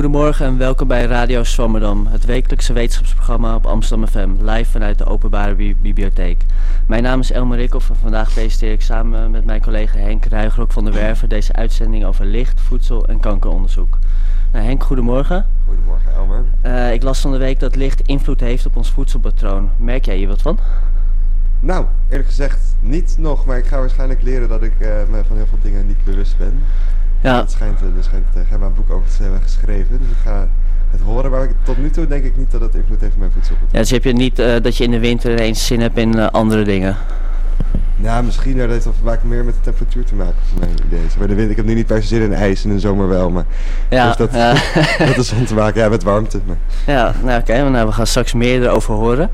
goedemorgen en welkom bij Radio Swammerdam, het wekelijkse wetenschapsprogramma op Amsterdam FM, live vanuit de Openbare Bibliotheek. Mijn naam is Elmer Rikhoff en vandaag presenteer ik samen met mijn collega Henk Ruigrok van de Werven deze uitzending over licht, voedsel en kankeronderzoek. Nou, Henk, goedemorgen. Goedemorgen Elmer. Uh, ik las van de week dat licht invloed heeft op ons voedselpatroon. Merk jij hier wat van? Nou, eerlijk gezegd niet nog, maar ik ga waarschijnlijk leren dat ik uh, me van heel veel dingen niet bewust ben. Ja. Het schijnt, er schijnt uh, een boek over te hebben geschreven, dus ik ga het horen. Maar tot nu toe denk ik niet dat het invloed heeft op mijn voedselpatroon. Ja, dus heb je niet uh, dat je in de winter eens zin hebt in uh, andere dingen? Ja, misschien dat heeft vaak meer met de temperatuur te maken, voor mijn idee. Bij de wind, ik heb nu niet per se zin in ijs in de zomer wel, maar ja, dus dat, ja. dat is om te maken ja, met warmte. Maar. Ja, nou oké, okay, nou, we gaan straks meer erover horen.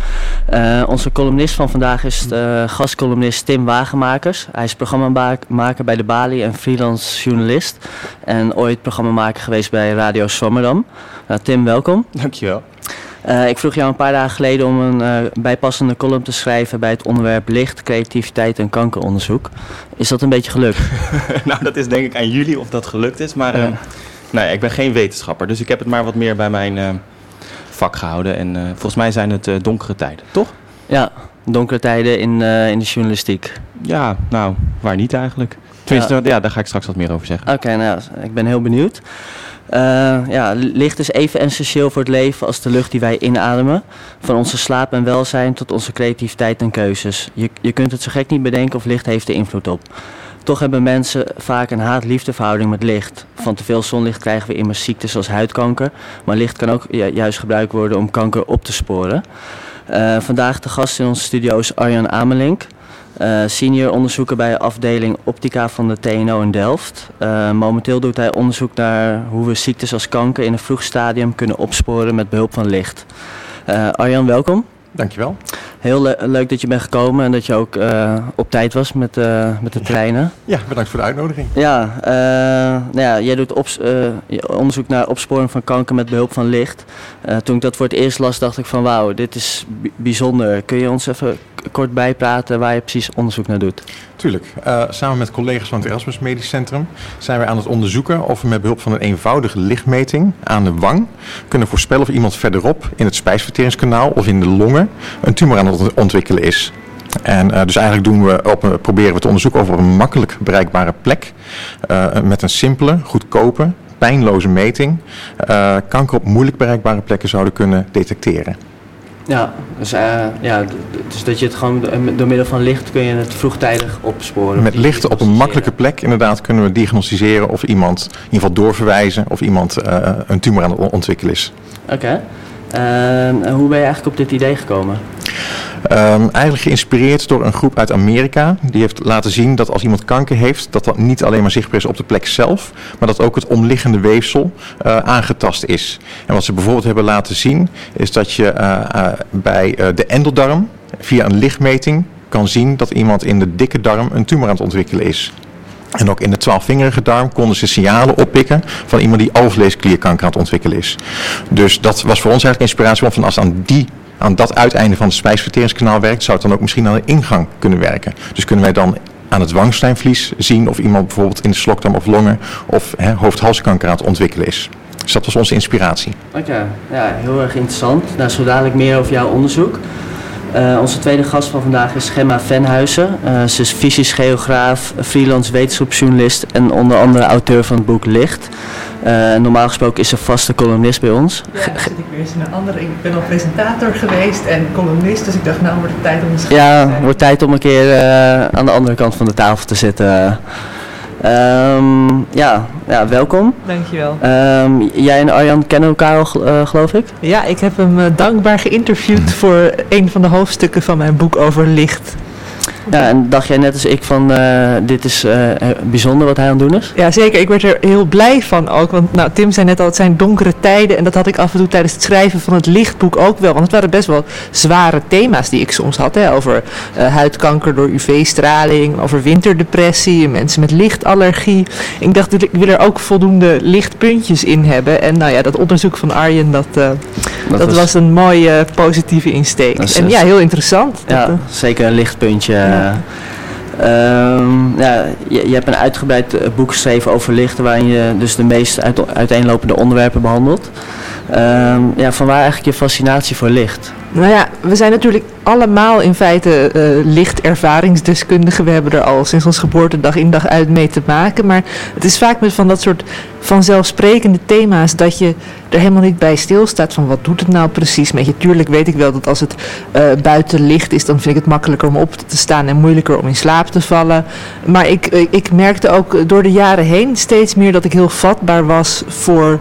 Uh, onze columnist van vandaag is de gastcolumnist Tim Wagenmakers. Hij is programmamaker bij de Bali en freelance journalist. En ooit programmamaker geweest bij Radio Swammerdam. Nou, Tim, welkom. Dankjewel. Uh, ik vroeg jou een paar dagen geleden om een uh, bijpassende column te schrijven bij het onderwerp licht, creativiteit en kankeronderzoek. Is dat een beetje gelukt? nou, dat is denk ik aan jullie of dat gelukt is. Maar uh, nou ja, ik ben geen wetenschapper, dus ik heb het maar wat meer bij mijn vak gehouden. En volgens mij zijn het donkere tijden, toch? Ja, donkere tijden in, in de journalistiek. Ja, nou, waar niet eigenlijk. Tenminste, ja. daar ga ik straks wat meer over zeggen. Oké, nou, ik ben heel benieuwd. Uh, ja, licht is even essentieel voor het leven als de lucht die wij inademen. Van onze slaap en welzijn tot onze creativiteit en keuzes. Je, je kunt het zo gek niet bedenken of licht heeft er invloed op. Toch hebben mensen vaak een haat-liefdeverhouding met licht. Van te veel zonlicht krijgen we immers ziektes zoals huidkanker. Maar licht kan ook juist gebruikt worden om kanker op te sporen. Uh, vandaag de gast in onze studio is Arjan Amelink. Uh, senior onderzoeker bij de afdeling Optica van de TNO in Delft. Uh, momenteel doet hij onderzoek naar hoe we ziektes als kanker in een vroeg stadium kunnen opsporen met behulp van licht. Uh, Arjan, welkom. Dankjewel. Heel le leuk dat je bent gekomen en dat je ook op tijd was met, met de treinen. Ja, bedankt voor de uitnodiging. Ja, nou ja jij doet onderzoek naar opsporing van kanker met behulp van licht. toen ik dat voor het eerst las, dacht ik van wauw, dit is bijzonder. Kun je ons even kort bijpraten waar je precies onderzoek naar doet? Tuurlijk. Samen met collega's van het Erasmus Medisch Centrum zijn wij aan het onderzoeken of we met behulp van een eenvoudige lichtmeting aan de wang kunnen voorspellen of iemand verderop in het spijsverteringskanaal of in de longen een tumor aan het ontwikkelen is. En uh, dus eigenlijk doen we op, proberen we te onderzoeken op een makkelijk bereikbare plek uh, met een simpele, goedkope, pijnloze meting kanker op moeilijk bereikbare plekken zouden kunnen detecteren. Ja, dus, ja, dus dat je het gewoon door middel van licht kun je het vroegtijdig opsporen. Met licht op een makkelijke plek inderdaad kunnen we diagnosticeren of iemand in ieder geval doorverwijzen of iemand een tumor aan het ontwikkelen is. Oké. Okay. Uh, hoe ben je eigenlijk op dit idee gekomen? Um, eigenlijk geïnspireerd door een groep uit Amerika. Die heeft laten zien dat als iemand kanker heeft, dat dat niet alleen maar zichtbaar is op de plek zelf, maar dat ook het omliggende weefsel uh, aangetast is. En wat ze bijvoorbeeld hebben laten zien, is dat je uh, uh, bij de endeldarm via een lichtmeting kan zien dat iemand in de dikke darm een tumor aan het ontwikkelen is. En ook in de twaalfvingerige darm konden ze signalen oppikken van iemand die alvleesklierkanker aan het ontwikkelen is. Dus dat was voor ons eigenlijk inspiratie, want van als aan die aan dat uiteinde van het spijsverteringskanaal werkt, zou het dan ook misschien aan de ingang kunnen werken. Dus kunnen wij dan aan het wangslijmvlies zien of iemand bijvoorbeeld in de slokdarm of longen of hoofd-halskanker aan het ontwikkelen is. Dus dat was onze inspiratie. Oké, ja, heel erg interessant. Nou, zo dadelijk meer over jouw onderzoek. Uh, onze tweede gast van vandaag is Gemma Venhuizen. Uh, ze is fysisch geograaf, freelance wetenschapsjournalist en onder andere auteur van het boek Licht. Uh, normaal gesproken is ze vaste columnist bij ons. Ja, dan zit ik weer eens in een andere. Ik ben al presentator geweest en columnist, dus ik dacht, nou wordt het tijd om eens Ja, wordt tijd om een keer aan de andere kant van de tafel te zitten. Um, ja, ja, welkom. Dankjewel. Um, jij en Arjan kennen elkaar al, uh, geloof ik? Ja, ik heb hem uh, dankbaar geïnterviewd voor een van de hoofdstukken van mijn boek over licht. Ja, en dacht jij net als ik van uh, dit is uh, bijzonder wat hij aan het doen is? Ja, zeker. Ik werd er heel blij van ook. Want nou, Tim zei net al, het zijn donkere tijden. En dat had ik af en toe tijdens het schrijven van het lichtboek ook wel. Want het waren best wel zware thema's die ik soms had. Hè, over uh, huidkanker door UV-straling, over winterdepressie, mensen met lichtallergie. Ik dacht, ik wil er ook voldoende lichtpuntjes in hebben. En nou ja, dat onderzoek van Arjen, dat, dat, dat was, was, een mooie positieve insteek. En ja, heel interessant. Ja, zeker een lichtpuntje. Ehm, ja, je, je, hebt een uitgebreid eh, boek geschreven over lichten waarin je dus de meest uiteenlopende onderwerpen behandelt. Ehm, ja, van waar eigenlijk je fascinatie voor licht? Nou ja, we zijn natuurlijk allemaal in feite uh, lichtervaringsdeskundigen. We hebben er al sinds ons geboorte dag in dag uit mee te maken. Maar het is vaak met van dat soort vanzelfsprekende thema's dat je er helemaal niet bij stilstaat van wat doet het nou precies met je. Tuurlijk weet ik wel dat als het uh, buiten licht is, dan vind ik het makkelijker om op te staan en moeilijker om in slaap te vallen. Maar ik, ik merkte ook door de jaren heen steeds meer dat ik heel vatbaar was voor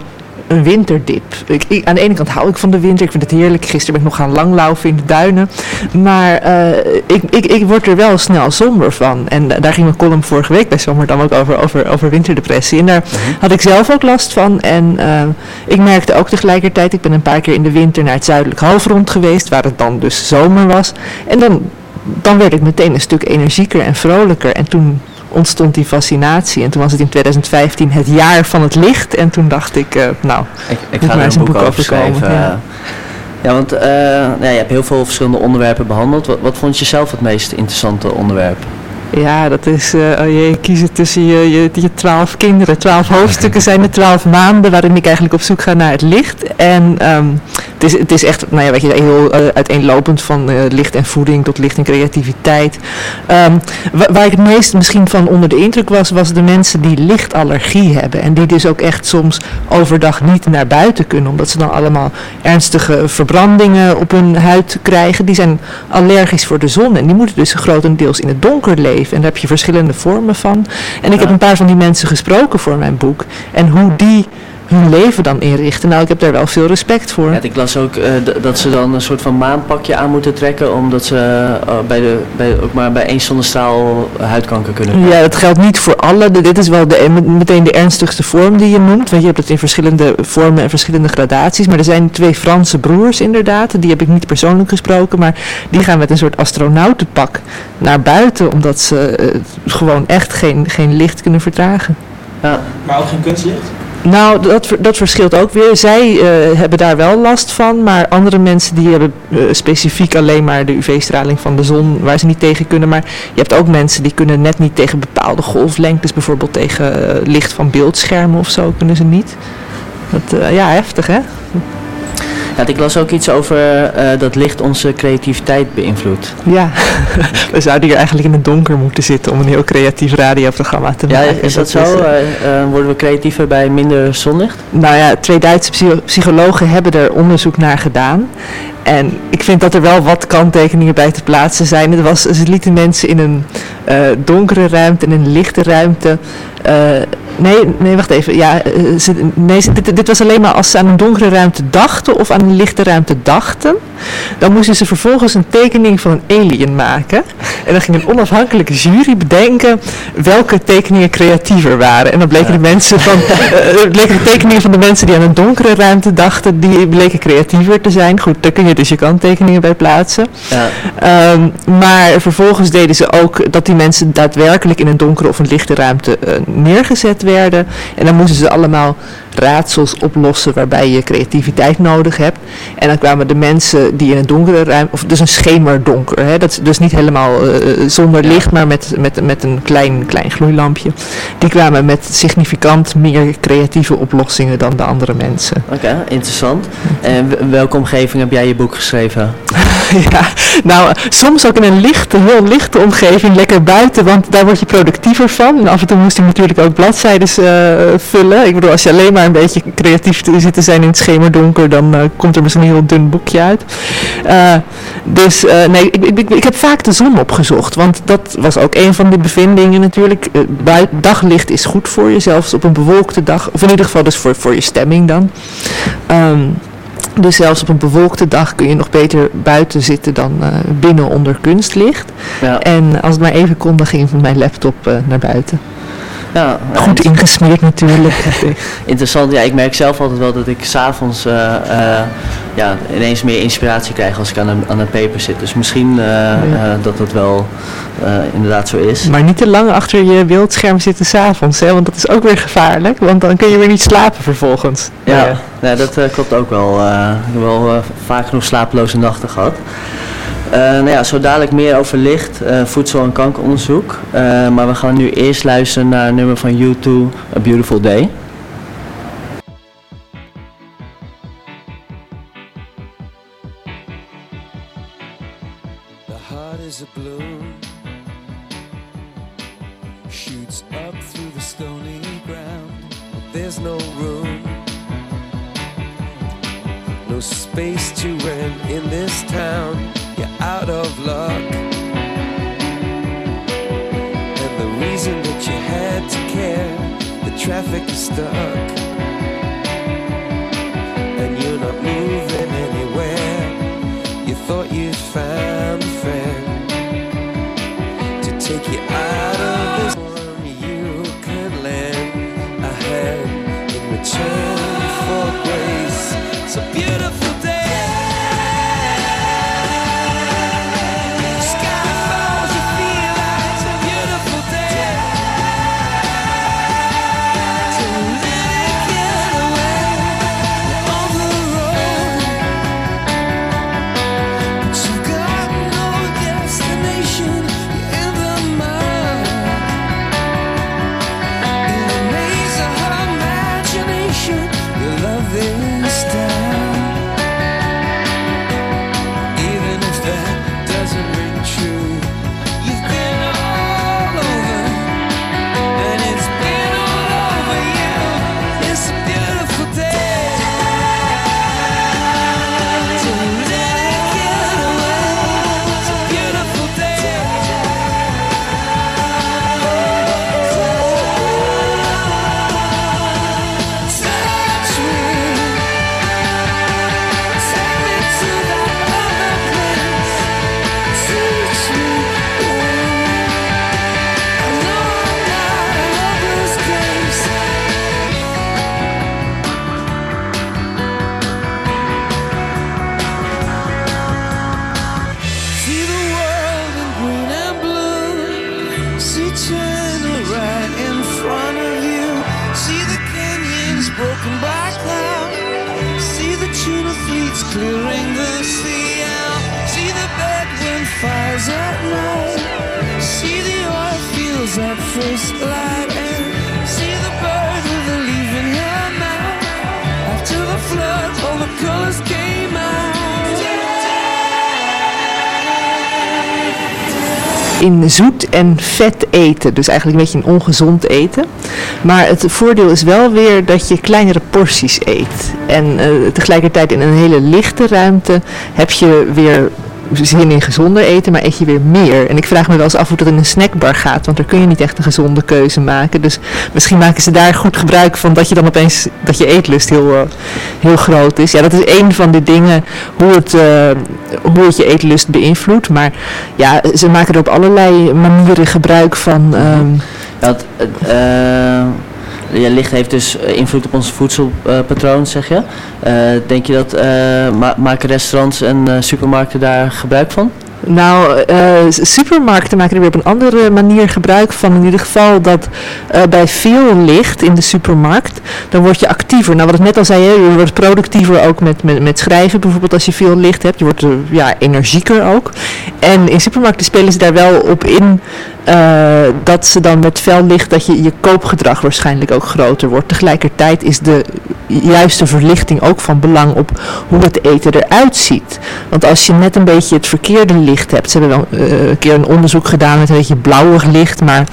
een winterdip. Ik, aan de ene kant hou ik van de winter. Ik vind het heerlijk. Gisteren ben ik nog gaan langlaufen in de duinen. Maar uh, ik, ik, ik word er wel snel somber van. En daar ging mijn column vorige week bij Zomer dan ook over, over, over winterdepressie. En daar mhm. had ik zelf ook last van. En uh, ik merkte ook tegelijkertijd, ik ben een paar keer in de winter naar het zuidelijk halfrond geweest. Waar het dan dus zomer was. En dan, dan werd ik meteen een stuk energieker en vrolijker. En toen ontstond die fascinatie. En toen was het in 2015 het jaar van het licht. En toen dacht ik, uh, nou, ik, ik ga er een boek, boek over schrijven. Ja. ja. want uh, ja, je hebt heel veel verschillende onderwerpen behandeld. Wat, wat vond je zelf het meest interessante onderwerp? Ja, dat is, uh, oh jee, kiezen tussen je, je, je twaalf kinderen. Twaalf hoofdstukken zijn de twaalf maanden waarin ik eigenlijk op zoek ga naar het licht. En um, het, is, het is echt, nou ja, weet je, heel uh, uiteenlopend van uh, licht en voeding tot licht en creativiteit. Um, waar ik het meest misschien van onder de indruk was, was de mensen die lichtallergie hebben. En die dus ook echt soms overdag niet naar buiten kunnen, omdat ze dan allemaal ernstige verbrandingen op hun huid krijgen. Die zijn allergisch voor de zon en die moeten dus grotendeels in het donker leven. En daar heb je verschillende vormen van. En ik heb een paar van die mensen gesproken voor mijn boek. En hoe die hun leven dan inrichten. Nou, ik heb daar wel veel respect voor. Ja, ik las ook uh, dat ze dan een soort van maanpakje aan moeten trekken, omdat ze uh, bij de, bij, ook maar bij één zonnestraal huidkanker kunnen krijgen. Ja, dat geldt niet voor alle. Dit is wel de, meteen de ernstigste vorm die je noemt, want je hebt het in verschillende vormen en verschillende gradaties. Maar er zijn twee Franse broers inderdaad, die heb ik niet persoonlijk gesproken, maar die gaan met een soort astronautenpak naar buiten, omdat ze uh, gewoon echt geen, geen licht kunnen verdragen. Ja. Maar ook geen kunstlicht? Nou, dat, dat verschilt ook weer. Zij uh, hebben daar wel last van, maar andere mensen die hebben uh, specifiek alleen maar de UV-straling van de zon waar ze niet tegen kunnen. Maar je hebt ook mensen die kunnen net niet tegen bepaalde golflengtes, bijvoorbeeld tegen uh, licht van beeldschermen of zo, kunnen ze niet. Dat, ja, heftig hè? Ja, ik las ook iets over uh, dat licht onze creativiteit beïnvloedt. Ja, we zouden hier eigenlijk in het donker moeten zitten om een heel creatief radioprogramma te maken. Ja, is dat, dat zo? Is, uh, worden we creatiever bij minder zonlicht? Nou ja, twee Duitse psychologen hebben er onderzoek naar gedaan. En ik vind dat er wel wat kanttekeningen bij te plaatsen zijn. Het was, ze lieten mensen in een uh, donkere ruimte en een lichte ruimte Nee, nee, wacht even. Ja, eh, ze, nee, dit, dit, was alleen maar als ze aan een donkere ruimte dachten of aan een lichte ruimte dachten. Dan moesten ze vervolgens een tekening van een alien maken. En dan ging een onafhankelijke jury bedenken welke tekeningen creatiever waren. En dan bleken de mensen van, uh, bleken de tekeningen van de mensen die aan een donkere ruimte dachten, die bleken creatiever te zijn. Goed, daar kun je dus je kanttekeningen bij plaatsen. Ja. Um, maar vervolgens deden ze ook dat die mensen daadwerkelijk in een donkere of een lichte ruimte uh, neergezet werden. En dan moesten ze allemaal raadsels oplossen waarbij je creativiteit nodig hebt. En dan kwamen de mensen die in een donkere ruimte, of dus een schemerdonker, hè, dat is dus niet helemaal uh, zonder licht, maar met, met, met een klein, klein gloeilampje. Die kwamen met significant meer creatieve oplossingen dan de andere mensen. Oké, interessant. En welke omgeving heb jij je boek geschreven? ja, nou, soms ook in een lichte, heel lichte omgeving, lekker buiten, want daar word je productiever van. En af en toe moest ik natuurlijk ook bladzijden uh, vullen. Ik bedoel, als je alleen maar een beetje creatief te zitten zijn in het schemerdonker, dan uh, komt er misschien een heel dun boekje uit. Uh, dus nee, ik, ik, ik, heb vaak de zon opgezocht, want dat was ook een van de bevindingen natuurlijk. daglicht is goed voor je, zelfs op een bewolkte dag, of in ieder geval dus voor, voor je stemming dan. Um, dus zelfs op een bewolkte dag kun je nog beter buiten zitten dan uh, binnen onder kunstlicht. Ja. En als het maar even kon, dan ging ik van mijn laptop uh, naar buiten. Ja, Goed ingesmeerd natuurlijk. Interessant, ja, ik merk zelf altijd wel dat ik s'avonds uh, uh, ja, ineens meer inspiratie krijg als ik aan een, aan een paper zit. Dus misschien uh, ja. dat dat wel inderdaad zo is. Maar niet te lang achter je beeldscherm zitten s'avonds, want dat is ook weer gevaarlijk, want dan kun je weer niet slapen vervolgens. Ja, ja. dat klopt ook wel. ik heb wel vaak genoeg slapeloze nachten gehad. Nou ja, zo dadelijk meer over licht, voedsel- en kankeronderzoek. maar we gaan nu eerst luisteren naar een nummer van U2, A Beautiful Day. in you're out of luck. And the reason that you had to care, the traffic is stuck. Zoet en vet eten. Dus eigenlijk een beetje een ongezond eten. Maar het voordeel is wel weer dat je kleinere porties eet. En uh, tegelijkertijd in een hele lichte ruimte heb je weer zin in gezonder eten, maar eet je weer meer. En ik vraag me wel eens af hoe dat in een snackbar gaat, want daar kun je niet echt een gezonde keuze maken. Dus misschien maken ze daar goed gebruik van dat je dan opeens, dat je eetlust heel, uh, heel groot is. Ja, dat is een van de dingen hoe het, uh, hoe het je eetlust beïnvloedt. Maar ja, ze maken er op allerlei manieren gebruik van. Ja, uh, ja, licht heeft dus eh, invloed op ons voedselpatroon, zeg je. Denk je dat, maken restaurants en supermarkten daar gebruik van? Nou, supermarkten maken er weer op een andere manier gebruik van. In ieder geval dat bij veel licht in de supermarkt, dan word je actiever. Nou, wat ik net al zei, je wordt productiever ook met, met, met schrijven. Bijvoorbeeld als je veel licht hebt. Je wordt ja, energieker ook. En in supermarkten spelen ze daar wel op in dat ze dan met fel licht, dat je, je koopgedrag waarschijnlijk ook groter wordt. Tegelijkertijd is de juiste verlichting ook van belang op hoe het eten eruit ziet. Want als je net een beetje het verkeerde licht hebt, ze hebben wel uh, een keer een onderzoek gedaan met een beetje blauwig licht, maar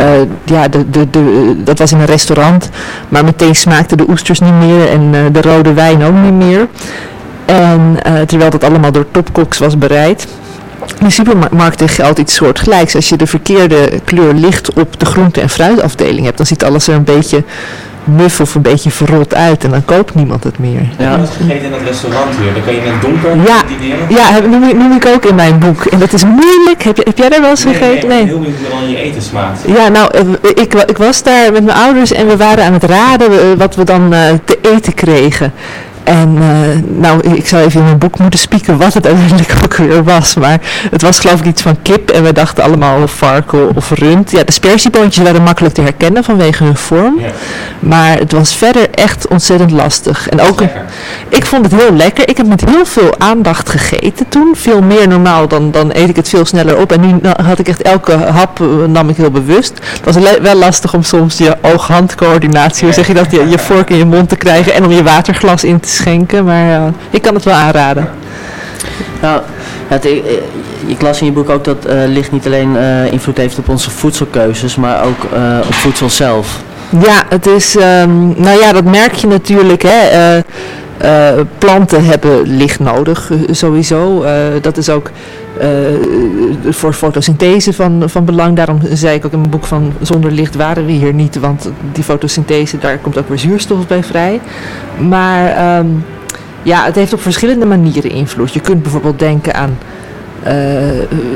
uh, ja, de, de, de, dat was in een restaurant, maar meteen smaakten de oesters niet meer en de rode wijn ook niet meer. En terwijl dat allemaal door topkoks was bereid. In de supermarkten geldt iets soortgelijks. Als je de verkeerde kleur licht op de groente- en fruitafdeling hebt, dan ziet alles er een beetje muf of een beetje verrot uit en dan koopt niemand het meer. Ja. Dat gegeten in dat restaurant hier, dan kan je in het donker ja, dineren. Ja, noem, noem, ik ook in mijn boek. En dat is moeilijk. Heb, je, heb jij daar wel eens nee, gegeten? Nee, nee. heel hoe dan je eten smaakt. Ja, nou, eh, ik, ik was daar met mijn ouders en we waren aan het raden eh, wat we dan uh, te eten kregen. En uh, nou, ik zou even in mijn boek moeten spieken wat het uiteindelijk ook weer was. Maar het was geloof ik iets van kip en we dachten allemaal varken of rund. Ja, de spersieboontjes waren makkelijk te herkennen vanwege hun vorm. Ja. Maar het was verder echt ontzettend lastig. En ook, ik vond het heel lekker. Ik heb met heel veel aandacht gegeten toen. Veel meer normaal dan, dan eet ik het veel sneller op. En nu had ik echt elke hap eh, nam ik heel bewust. Het was wel lastig om soms je oog-handcoördinatie, hoe zeg je dat, je, je vork in je mond te krijgen en om je waterglas in te schenken. Maar uh, ik kan het wel aanraden. Nou, het, ik, ik, las in je boek ook dat uh, licht niet alleen invloed heeft op onze voedselkeuzes, maar ook op voedsel zelf. Ja, het is, um, nou ja, dat merk je natuurlijk. Hè. Planten hebben licht nodig, sowieso. Dat is ook voor fotosynthese van, van belang. Daarom zei ik ook in mijn boek van zonder licht waren we hier niet. Want die fotosynthese, daar komt ook weer zuurstof bij vrij. Maar um, ja, het heeft op verschillende manieren invloed. Je kunt bijvoorbeeld denken aan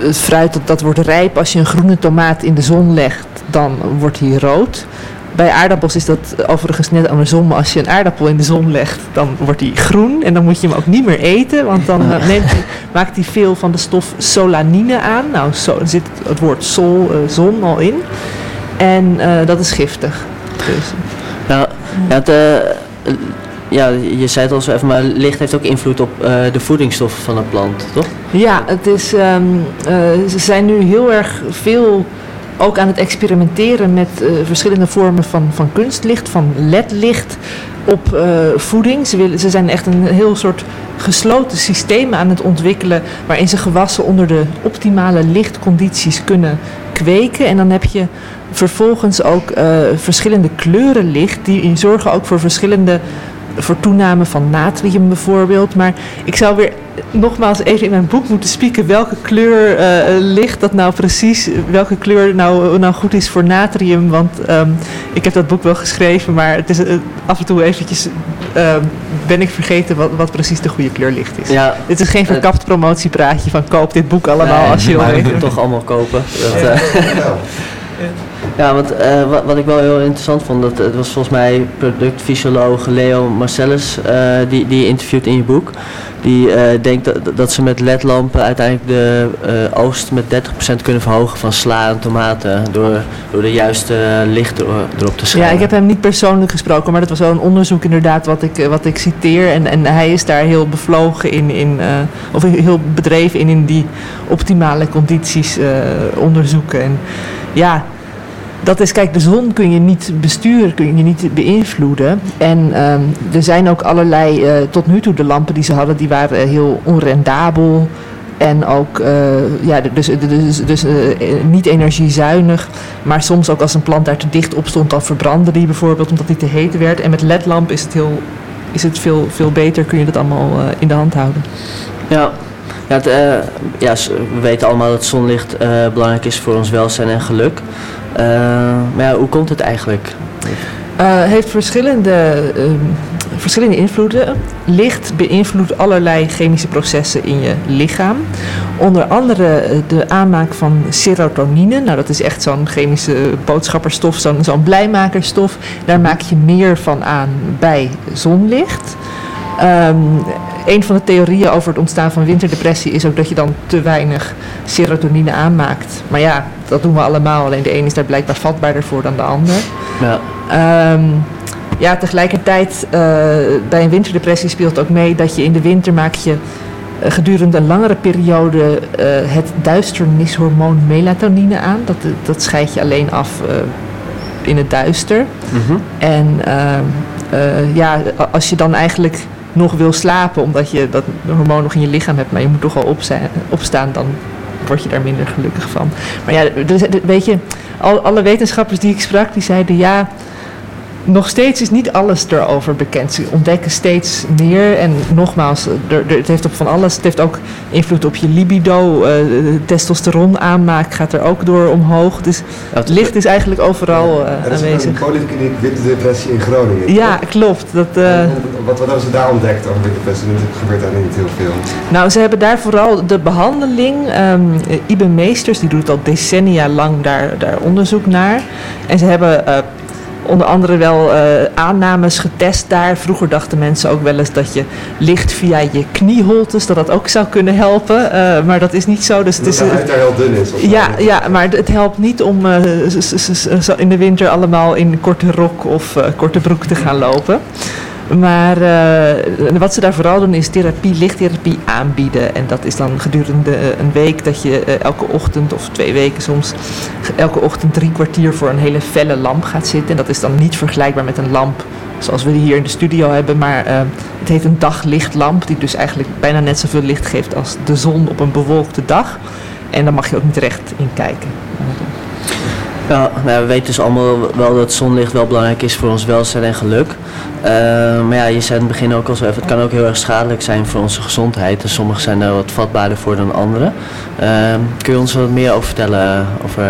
het fruit dat, dat wordt rijp. Als je een groene tomaat in de zon legt, dan wordt hij rood. Bij aardappels is dat overigens net andersom. Maar als je een aardappel in de zon legt, dan wordt die groen. En dan moet je hem ook niet meer eten. Want dan uh, neemt maakt hij veel van de stof solanine aan. Nou, zo, er zit het woord sol, uh, zon al in. En uh, dat is giftig. Dus. Nou, ja, de, ja, je zei het al zo even, maar licht heeft ook invloed op de voedingsstoffen van een plant, toch? Ja, het is, um, ze zijn nu heel erg veel ook aan het experimenteren met uh, verschillende vormen van, van kunstlicht, van ledlicht op uh, voeding. Ze, willen, ze zijn echt een heel soort gesloten systeem aan het ontwikkelen waarin ze gewassen onder de optimale lichtcondities kunnen kweken. En dan heb je vervolgens ook uh, verschillende kleuren licht die zorgen ook voor verschillende voor toename van natrium bijvoorbeeld. Maar ik zou weer nogmaals even in mijn boek moeten spieken welke kleur uh, licht dat nou precies, welke kleur nou, nou goed is voor natrium. Want um, ik heb dat boek wel geschreven, maar het is uh, af en toe eventjes uh, ben ik vergeten wat, wat precies de goede kleur licht is. Ja, dit is geen verkapt promotiepraatje van koop dit boek allemaal nee, als je wil weten. Maar toch allemaal kopen. Dat, ja. Ja, want uh, wat, wat, ik wel heel interessant vond, dat, het was volgens mij productfysioloog Leo Marcellus, uh, die, die interviewt in je boek. Die uh, denkt dat, dat ze met ledlampen uiteindelijk de oogst met 30% kunnen verhogen van sla en tomaten door, door de juiste licht erop te schrijven. Ja, ik heb hem niet persoonlijk gesproken, maar dat was wel een onderzoek inderdaad wat ik, wat ik citeer. En, en hij is daar heel bevlogen in, in of heel bedreven in, in die optimale condities onderzoeken. En ja, dat is, kijk, de zon kun je niet besturen, kun je niet beïnvloeden. En um, er zijn ook allerlei, uh, tot nu toe de lampen die ze hadden, die waren heel onrendabel. En ook, uh, ja, dus, dus, dus uh, niet energiezuinig. Maar soms ook als een plant daar te dicht op stond, dan verbrandde die bijvoorbeeld, omdat die te heet werd. En met ledlamp is het, heel, is het veel, veel beter, kun je dat allemaal in de hand houden. Ja, ja, ja, we weten allemaal dat zonlicht belangrijk is voor ons welzijn en geluk. Uh, maar hoe komt het eigenlijk? Het uh, heeft verschillende, uh, verschillende invloeden. Licht beïnvloedt allerlei chemische processen in je lichaam. Onder andere de aanmaak van serotonine. Nou, dat is echt zo'n chemische boodschapperstof, zo'n zo'n blijmakerstof. Daar maak je meer van aan bij zonlicht. Um, een van de theorieën over het ontstaan van winterdepressie is ook dat je dan te weinig serotonine aanmaakt. Maar ja, dat doen we allemaal. Alleen de een is daar blijkbaar vatbaarder voor dan de ander. Ja, um, ja tegelijkertijd uh, bij een winterdepressie speelt ook mee dat je in de winter maak je uh, gedurende een langere periode uh, het duisternishormoon melatonine aan. Dat, dat scheid je alleen af in het duister. Mm -hmm. En ehm, ja, als je dan eigenlijk nog wil slapen, omdat je dat hormoon nog in je lichaam hebt, maar je moet toch al opstaan, dan word je daar minder gelukkig van. Maar ja, weet je, al, alle wetenschappers die ik sprak, die zeiden ja, nog steeds is niet alles erover bekend. Ze ontdekken steeds meer. En nogmaals, er, er, het heeft op van alles. Het heeft ook invloed op je libido. Uh, testosteron aanmaak gaat er ook door omhoog. Dus het licht is eigenlijk overal uh, er is aanwezig. een polykliniek winterdepressie in Groningen. Ja, klopt. Dat, uh, wat, wat hebben ze daar ontdekt over winterdepressie? Er gebeurt daar niet heel veel. Nou, ze hebben daar vooral de behandeling. Um, Ibe Meesters, die doet al decennia lang daar, daar onderzoek naar. En ze hebben onder andere wel aannames getest daar. Vroeger dachten mensen ook wel eens dat je licht via je knieholtes, dat dat ook zou kunnen helpen. maar dat is niet zo. Dus het is, huid daar heel dun is. Ja, ja, maar het helpt niet om in de winter allemaal in korte rok of korte broek te gaan lopen. Maar uh, wat ze daar vooral doen is therapie, lichttherapie aanbieden. En dat is dan gedurende eh, een week dat je uh, elke ochtend of twee weken soms elke ochtend drie kwartier voor een hele felle lamp gaat zitten. En dat is dan niet vergelijkbaar met een lamp zoals we die hier in de studio hebben. Maar het heet een daglichtlamp die dus eigenlijk bijna net zoveel licht geeft als de zon op een bewolkte dag. En daar mag je ook niet recht in kijken. Ja, nou, we weten dus allemaal wel dat zonlicht wel belangrijk is voor ons welzijn en geluk. Uh, maar ja, je zei in het begin ook al zo even, het kan ook heel erg schadelijk zijn voor onze gezondheid. En sommige zijn er wat vatbaarder voor dan andere. Uh, kun je ons wat meer over vertellen over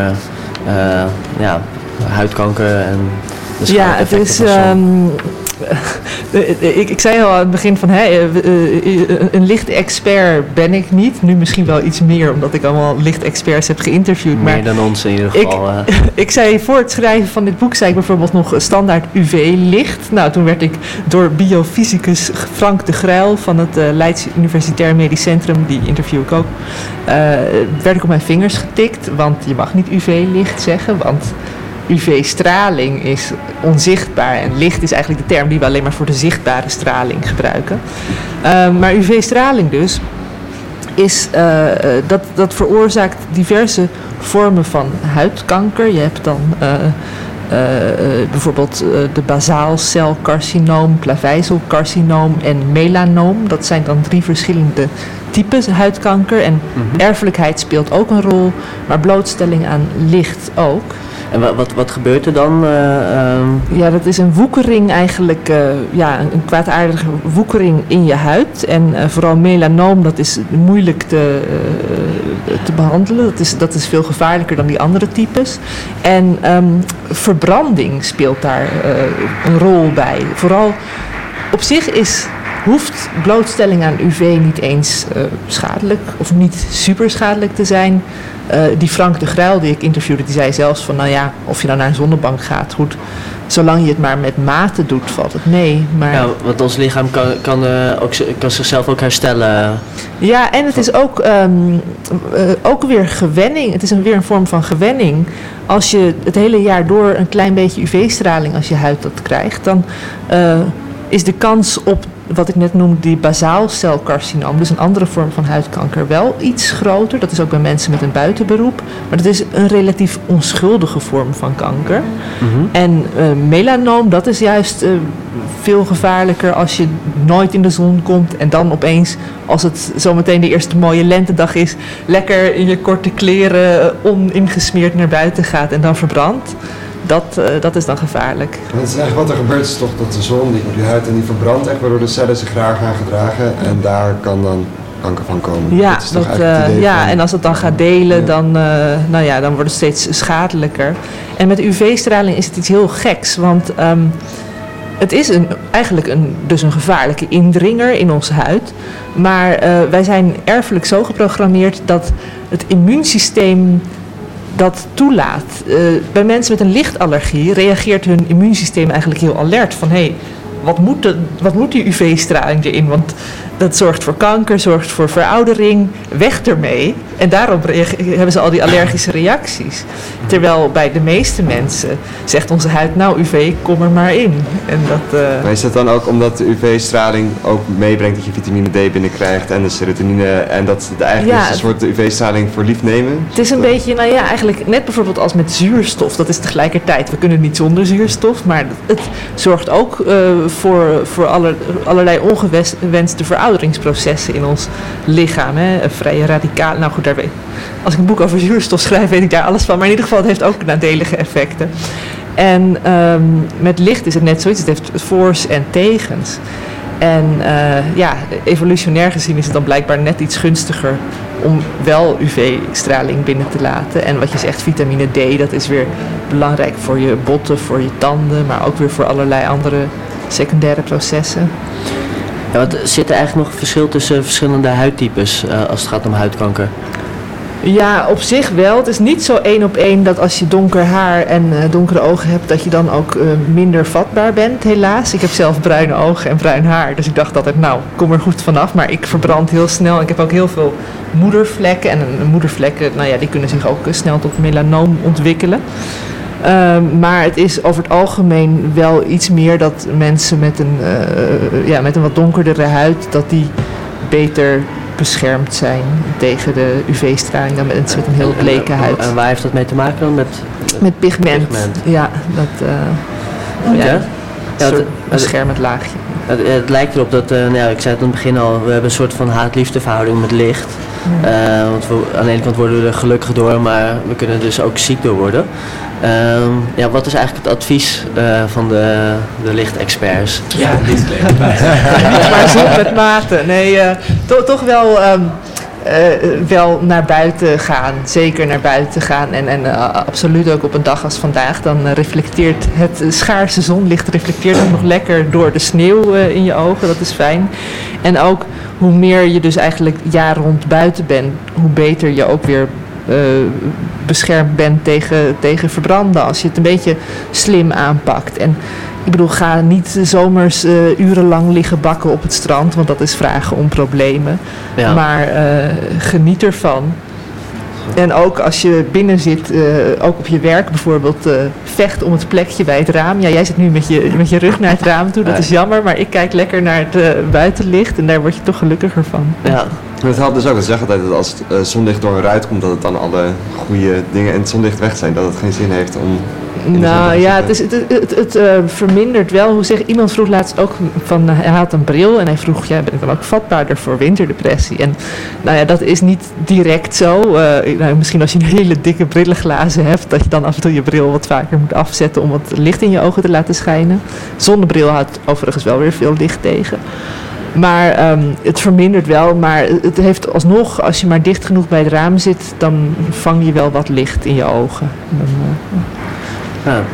uh, ja, huidkanker en de Ja, het is... Um, ik, ik zei al aan het begin van hè, eh, eh, eh, een lichtexpert ben ik niet. Nu misschien wel iets meer, omdat ik allemaal lichtexperts heb geïnterviewd. Meer dan ons in ieder geval. Ik, ik zei voor het schrijven van dit boek, zei ik bijvoorbeeld nog standaard UV-licht. Nou, toen werd ik door biofysicus Frank de Gruil van het Leids Universitair Medisch Centrum, die interview ik ook, uh, werd ik op mijn vingers getikt. Want je mag niet UV-licht zeggen, want UV-straling is onzichtbaar en licht is eigenlijk de term die we alleen maar voor de zichtbare straling gebruiken. Uh, maar UV-straling dus, is, uh, dat, dat veroorzaakt diverse vormen van huidkanker. Je hebt dan uh, bijvoorbeeld de basaalcelcarcinoom, klavijzelcarcinoom en melanoom. Dat zijn dan drie verschillende types huidkanker. En mhm. erfelijkheid speelt ook een rol, maar blootstelling aan licht ook. En wat, wat, wat gebeurt er dan? Uh, Ja, dat is een woekering eigenlijk, uh, ja, een kwaadaardige woekering in je huid. En uh, vooral melanoom, dat is moeilijk te, te behandelen. Dat is, dat is veel gevaarlijker dan die andere types. En um, verbranding speelt daar een rol bij. Vooral op zich is hoeft blootstelling aan UV niet eens uh, schadelijk of niet super schadelijk te zijn. Uh, die Frank de Gruil die ik interviewde, die zei zelfs van nou ja, of je dan naar een zonnebank gaat, goed. Zolang je het maar met mate doet, valt het mee. Maar... Ja, want ons lichaam kan, kan, uh, ook, kan zichzelf ook herstellen. Ja, en het is ook, um, ook weer gewenning. Het is een, weer een vorm van gewenning. Als je het hele jaar door een klein beetje UV-straling als je huid dat krijgt, dan is de kans op wat ik net noemde, die basaalcelcarcinoom, dus een andere vorm van huidkanker, wel iets groter. Dat is ook bij mensen met een buitenberoep. Maar dat is een relatief onschuldige vorm van kanker. Mhm. En uh, melanoom, dat is juist uh, veel gevaarlijker als je nooit in de zon komt en dan opeens, als het zometeen de eerste mooie lentedag is, lekker in je korte kleren uh, oningesmeerd naar buiten gaat en dan verbrandt dat, uh, dat is dan gevaarlijk. Dat is eigenlijk wat er gebeurt, is toch dat de zon die op je huid en die verbrandt echt, waardoor de cellen zich graag gaan gedragen. En daar kan dan kanker van komen. Ja, dat, dat uh, ja en als het dan gaat delen, ja. dan, uh, nou ja, dan wordt het steeds schadelijker. En met UV-straling is het iets heel geks, want um, het is een, eigenlijk een, dus een gevaarlijke indringer in onze huid. Maar wij zijn erfelijk zo geprogrammeerd dat het immuunsysteem dat toelaat. Uh, bij mensen met een lichtallergie reageert hun immuunsysteem eigenlijk heel alert. Van hé, hey, wat, moet wat moet die UV-straling erin? Want dat zorgt voor kanker, zorgt voor veroudering. Weg ermee. En daarom hebben ze al die allergische reacties. Terwijl bij de meeste mensen zegt onze huid, nou UV, kom er maar in. En dat, uh... Maar is dat dan ook omdat de UV-straling ook meebrengt dat je vitamine D binnenkrijgt en de serotonine en dat het eigenlijk ja, is een soort UV-straling voor lief nemen? Het is een dat... beetje, nou ja, eigenlijk net bijvoorbeeld als met zuurstof. Dat is tegelijkertijd, we kunnen niet zonder zuurstof, maar het zorgt ook uh, voor, voor aller, allerlei ongewenste verouderingsprocessen in ons lichaam. Hè. Vrije radicaal, nou goed, daar Als ik een boek over zuurstof schrijf, weet ik daar alles van. Maar in ieder geval, het heeft ook nadelige effecten. En um, met licht is het net zoiets. Het heeft voor's en tegens. En uh, ja, evolutionair gezien is het dan blijkbaar net iets gunstiger om wel UV-straling binnen te laten. En wat je zegt, vitamine D, dat is weer belangrijk voor je botten, voor je tanden, maar ook weer voor allerlei andere secundaire processen. Ja, wat, zit er eigenlijk nog verschil tussen verschillende huidtypes uh, als het gaat om huidkanker? Ja, op zich wel. Het is niet zo één op één dat als je donker haar en uh, donkere ogen hebt, dat je dan ook uh, minder vatbaar bent, helaas. Ik heb zelf bruine ogen en bruin haar, dus ik dacht altijd, nou, kom er goed vanaf. Maar ik verbrand heel snel. Ik heb ook heel veel moedervlekken. En moedervlekken, nou ja, die kunnen zich ook snel tot melanoom ontwikkelen. Um, maar het is over het algemeen wel iets meer dat mensen met een, uh, ja, met een wat donkerdere huid, dat die beter beschermd zijn tegen de UV-straling dan mensen met een heel bleke huid. En waar heeft dat mee te maken dan? Met, met pigment. Ja, dat uh, ja, ja, ja het, beschermend laagje. Het, het, lijkt erop dat, uh, nou ik zei het in het begin al, we hebben een soort van haat-liefde verhouding met licht. Uh, want we, aan de ene kant worden we er gelukkig door, maar we kunnen er dus ook ziek door worden. Uh, ja, wat is eigenlijk het advies uh, van de, de lichtexperts? Ja, niet maar zo met mate. Nee, uh, to, toch wel, um, wel naar buiten gaan. Zeker naar buiten gaan. En, en absoluut ook op een dag als vandaag. Dan reflecteert het schaarse zonlicht reflecteert ook nog lekker door de sneeuw in je ogen. Dat is fijn. En ook hoe meer je dus eigenlijk jaar rond buiten bent, hoe beter je ook weer beschermd bent tegen, tegen verbranden. Als je het een beetje slim aanpakt. En ik bedoel, ga niet zomers uh, urenlang liggen bakken op het strand, want dat is vragen om problemen. Ja. Maar uh, geniet ervan. En ook als je binnen zit, uh, ook op je werk bijvoorbeeld, uh, vecht om het plekje bij het raam. Ja, jij zit nu met je, met je rug naar het raam toe, dat is jammer. Maar ik kijk lekker naar het uh, buitenlicht en daar word je toch gelukkiger van. Ja. Het helpt dus ook, dat zeggen altijd dat als het zonlicht door een ruit komt, dat het dan alle goede dingen in het zonlicht weg zijn. Dat het geen zin heeft om nou ja, het, is, het, het, het uh, vermindert wel. Hoe zeg, iemand vroeg laatst ook van uh, hij had een bril en hij vroeg: ja, ben ik dan ook vatbaarder voor winterdepressie? En nou ja, dat is niet direct zo. Uh, nou, misschien als je een hele dikke brillenglazen hebt, dat je dan af en toe je bril wat vaker moet afzetten om wat licht in je ogen te laten schijnen. Zonnebril houdt overigens wel weer veel licht tegen. Maar um, het vermindert wel. Maar het heeft alsnog, als je maar dicht genoeg bij het raam zit, dan vang je wel wat licht in je ogen. Dan,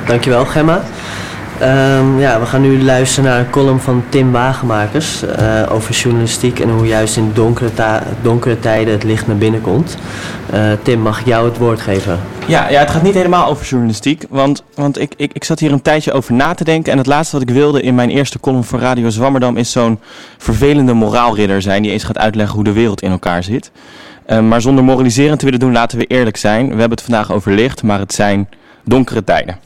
dankjewel Gemma. Um, ja, we gaan nu luisteren naar een column van Tim Wagenmakers uh, over journalistiek en hoe juist in donkere, donkere tijden het licht naar binnen komt. Uh, Tim, mag ik jou het woord geven? Ja, ja het gaat niet helemaal over journalistiek, want, want ik, ik, ik zat hier een tijdje over na te denken en het laatste wat ik wilde in mijn eerste column voor Radio Zwammerdam is zo'n vervelende moraalridder zijn die eens gaat uitleggen hoe de wereld in elkaar zit. Uh, maar zonder moraliserend te willen doen, laten we eerlijk zijn. We hebben het vandaag over licht, maar het zijn donkere tijden.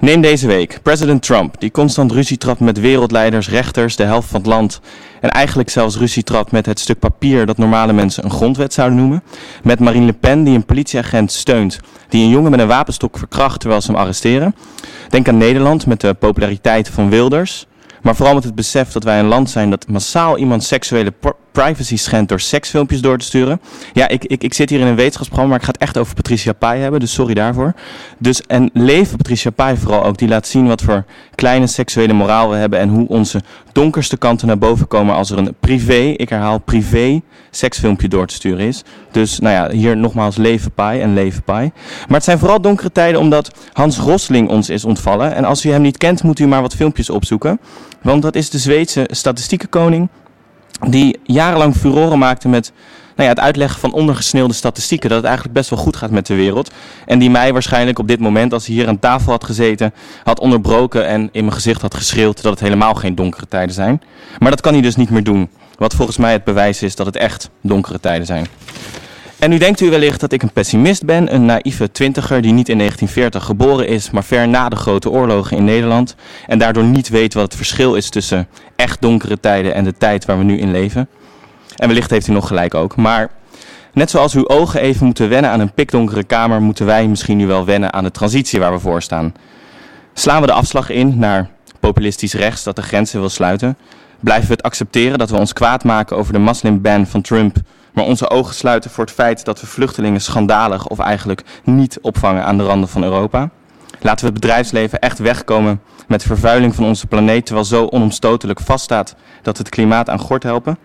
Neem deze week president Trump, die constant ruzie trapt met wereldleiders, rechters, de helft van het land. En eigenlijk zelfs ruzie trapt met het stuk papier dat normale mensen een grondwet zouden noemen. Met Marine Le Pen, die een politieagent steunt, die een jongen met een wapenstok verkracht terwijl ze hem arresteren. Denk aan Nederland met de populariteit van Wilders. Maar vooral met het besef dat wij een land zijn dat massaal iemand seksuele privacy schendt door seksfilmpjes door te sturen. Ja, ik, ik, ik zit hier in een wetenschapsprogramma, maar ik ga het echt over Patricia Pai hebben, dus sorry daarvoor. Dus en leven Patricia Pai vooral ook, die laat zien wat voor kleine seksuele moraal we hebben en hoe onze donkerste kanten naar boven komen als er een privé, ik herhaal privé, seksfilmpje door te sturen is. Dus nou ja, hier nogmaals leven Pai en leven Pai. Maar het zijn vooral donkere tijden omdat Hans Rosling ons is ontvallen. En als u hem niet kent, moet u maar wat filmpjes opzoeken. Want dat is de Zweedse statistiekenkoning die jarenlang furoren maakte met ja, het uitleggen van ondergesneeuwde statistieken. Dat het eigenlijk best wel goed gaat met de wereld. En die mij waarschijnlijk op dit moment, als hij hier aan tafel had gezeten, had onderbroken en in mijn gezicht had geschreeuwd dat het helemaal geen donkere tijden zijn. Maar dat kan hij dus niet meer doen. Wat volgens mij het bewijs is dat het echt donkere tijden zijn. En nu denkt u wellicht dat ik een pessimist ben, een naïeve twintiger die niet in 1940 geboren is, maar ver na de grote oorlogen in Nederland en daardoor niet weet wat het verschil is tussen echt donkere tijden en de tijd waar we nu in leven. En wellicht heeft u nog gelijk ook, maar net zoals uw ogen even moeten wennen aan een pikdonkere kamer, moeten wij misschien nu wel wennen aan de transitie waar we voor staan. Slaan we de afslag in naar populistisch rechts dat de grenzen wil sluiten? Blijven we het accepteren dat we ons kwaad maken over de moslimban van Trump maar onze ogen sluiten voor het feit dat we vluchtelingen schandalig of eigenlijk niet opvangen aan de randen van Europa. Laten we het bedrijfsleven echt wegkomen met vervuiling van onze planeet, terwijl zo onomstotelijk vaststaat dat we het klimaat aan gort helpen.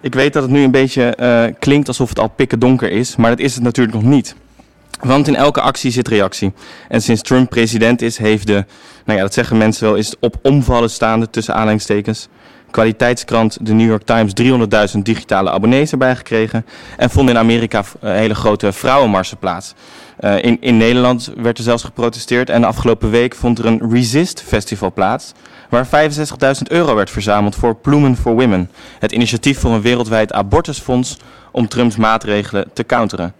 Ik weet dat het nu een beetje uh, klinkt alsof het al pikken donker is, maar dat is het natuurlijk nog niet. Want in elke actie zit reactie. En sinds Trump president is, heeft de, nou ja, dat zeggen mensen wel, is op omvallen staande tussen aanhalingstekens kwaliteitskrant The New York Times 300.000 digitale abonnees erbij gekregen. En vonden in Amerika uh, hele grote vrouwenmarsen plaats. Uh, in, in Nederland werd er zelfs geprotesteerd. En afgelopen week vond er een Resist Festival plaats. Waar 65.000 euro werd verzameld voor Ploemen for Women. Het initiatief voor een wereldwijd abortusfonds om Trumps maatregelen te counteren.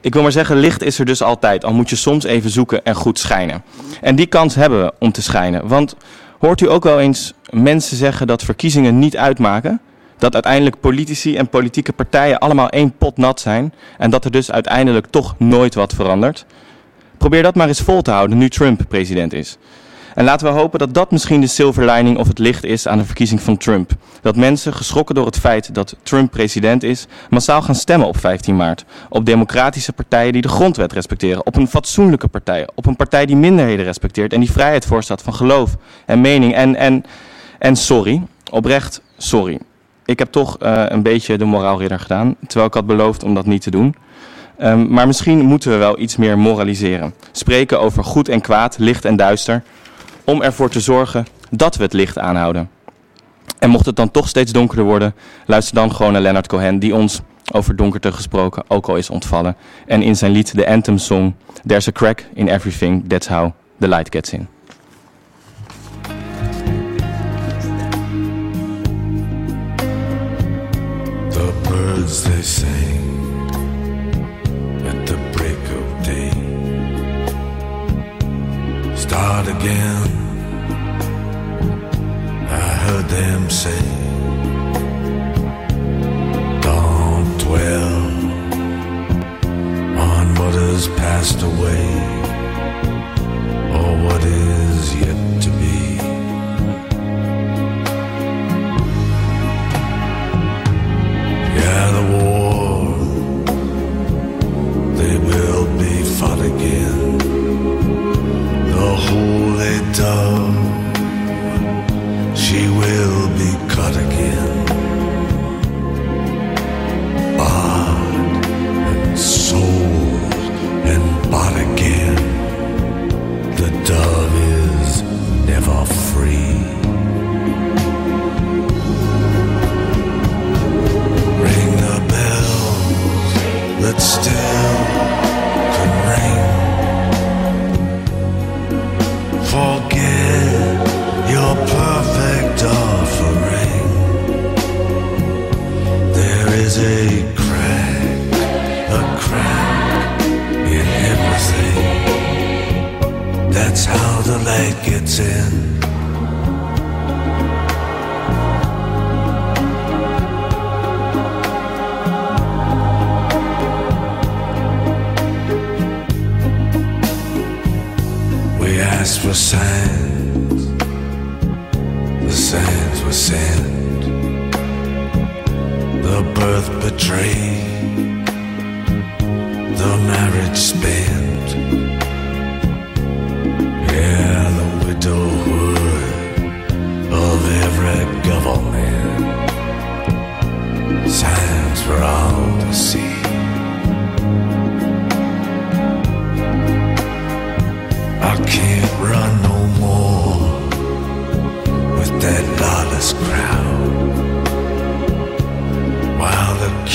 Ik wil maar zeggen, licht is er dus altijd, al moet je soms even zoeken en goed schijnen. En die kans hebben we om te schijnen. Want hoort u ook wel eens mensen zeggen dat verkiezingen niet uitmaken? Dat uiteindelijk politici en politieke partijen allemaal één pot nat zijn en dat er dus uiteindelijk toch nooit wat verandert? Probeer dat maar eens vol te houden nu Trump president is. En laten we hopen dat dat misschien de silver lining of het licht is aan de verkiezing van Trump. Dat mensen, geschrokken door het feit dat Trump president is, massaal gaan stemmen op 15 maart. Op democratische partijen die de grondwet respecteren. Op een fatsoenlijke partij. Op een partij die minderheden respecteert en die vrijheid voorstaat van geloof en mening. En, en, en sorry, oprecht sorry. Ik heb toch uh, een beetje de moraalridder gedaan, terwijl ik had beloofd om dat niet te doen. Um, maar misschien moeten we wel iets meer moraliseren. Spreken over goed en kwaad, licht en duister om ervoor te zorgen dat we het licht aanhouden. En mocht het dan toch steeds donkerder worden, luister dan gewoon naar Leonard Cohen, die ons over donkerte gesproken ook al is ontvallen. En in zijn lied, de anthem song, There's a crack in everything, that's how the light gets in. Birds they sing at the break of day. Start again. I heard them say, Don't dwell on what has passed away or what is yet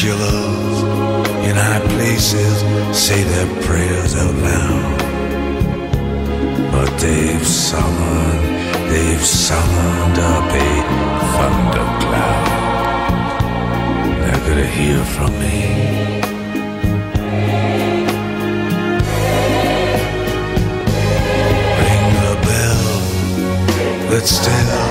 Killers in high places say their prayers out loud. But they've summoned, they've summoned up a thundercloud. They're gonna hear from me. Ring the bell that still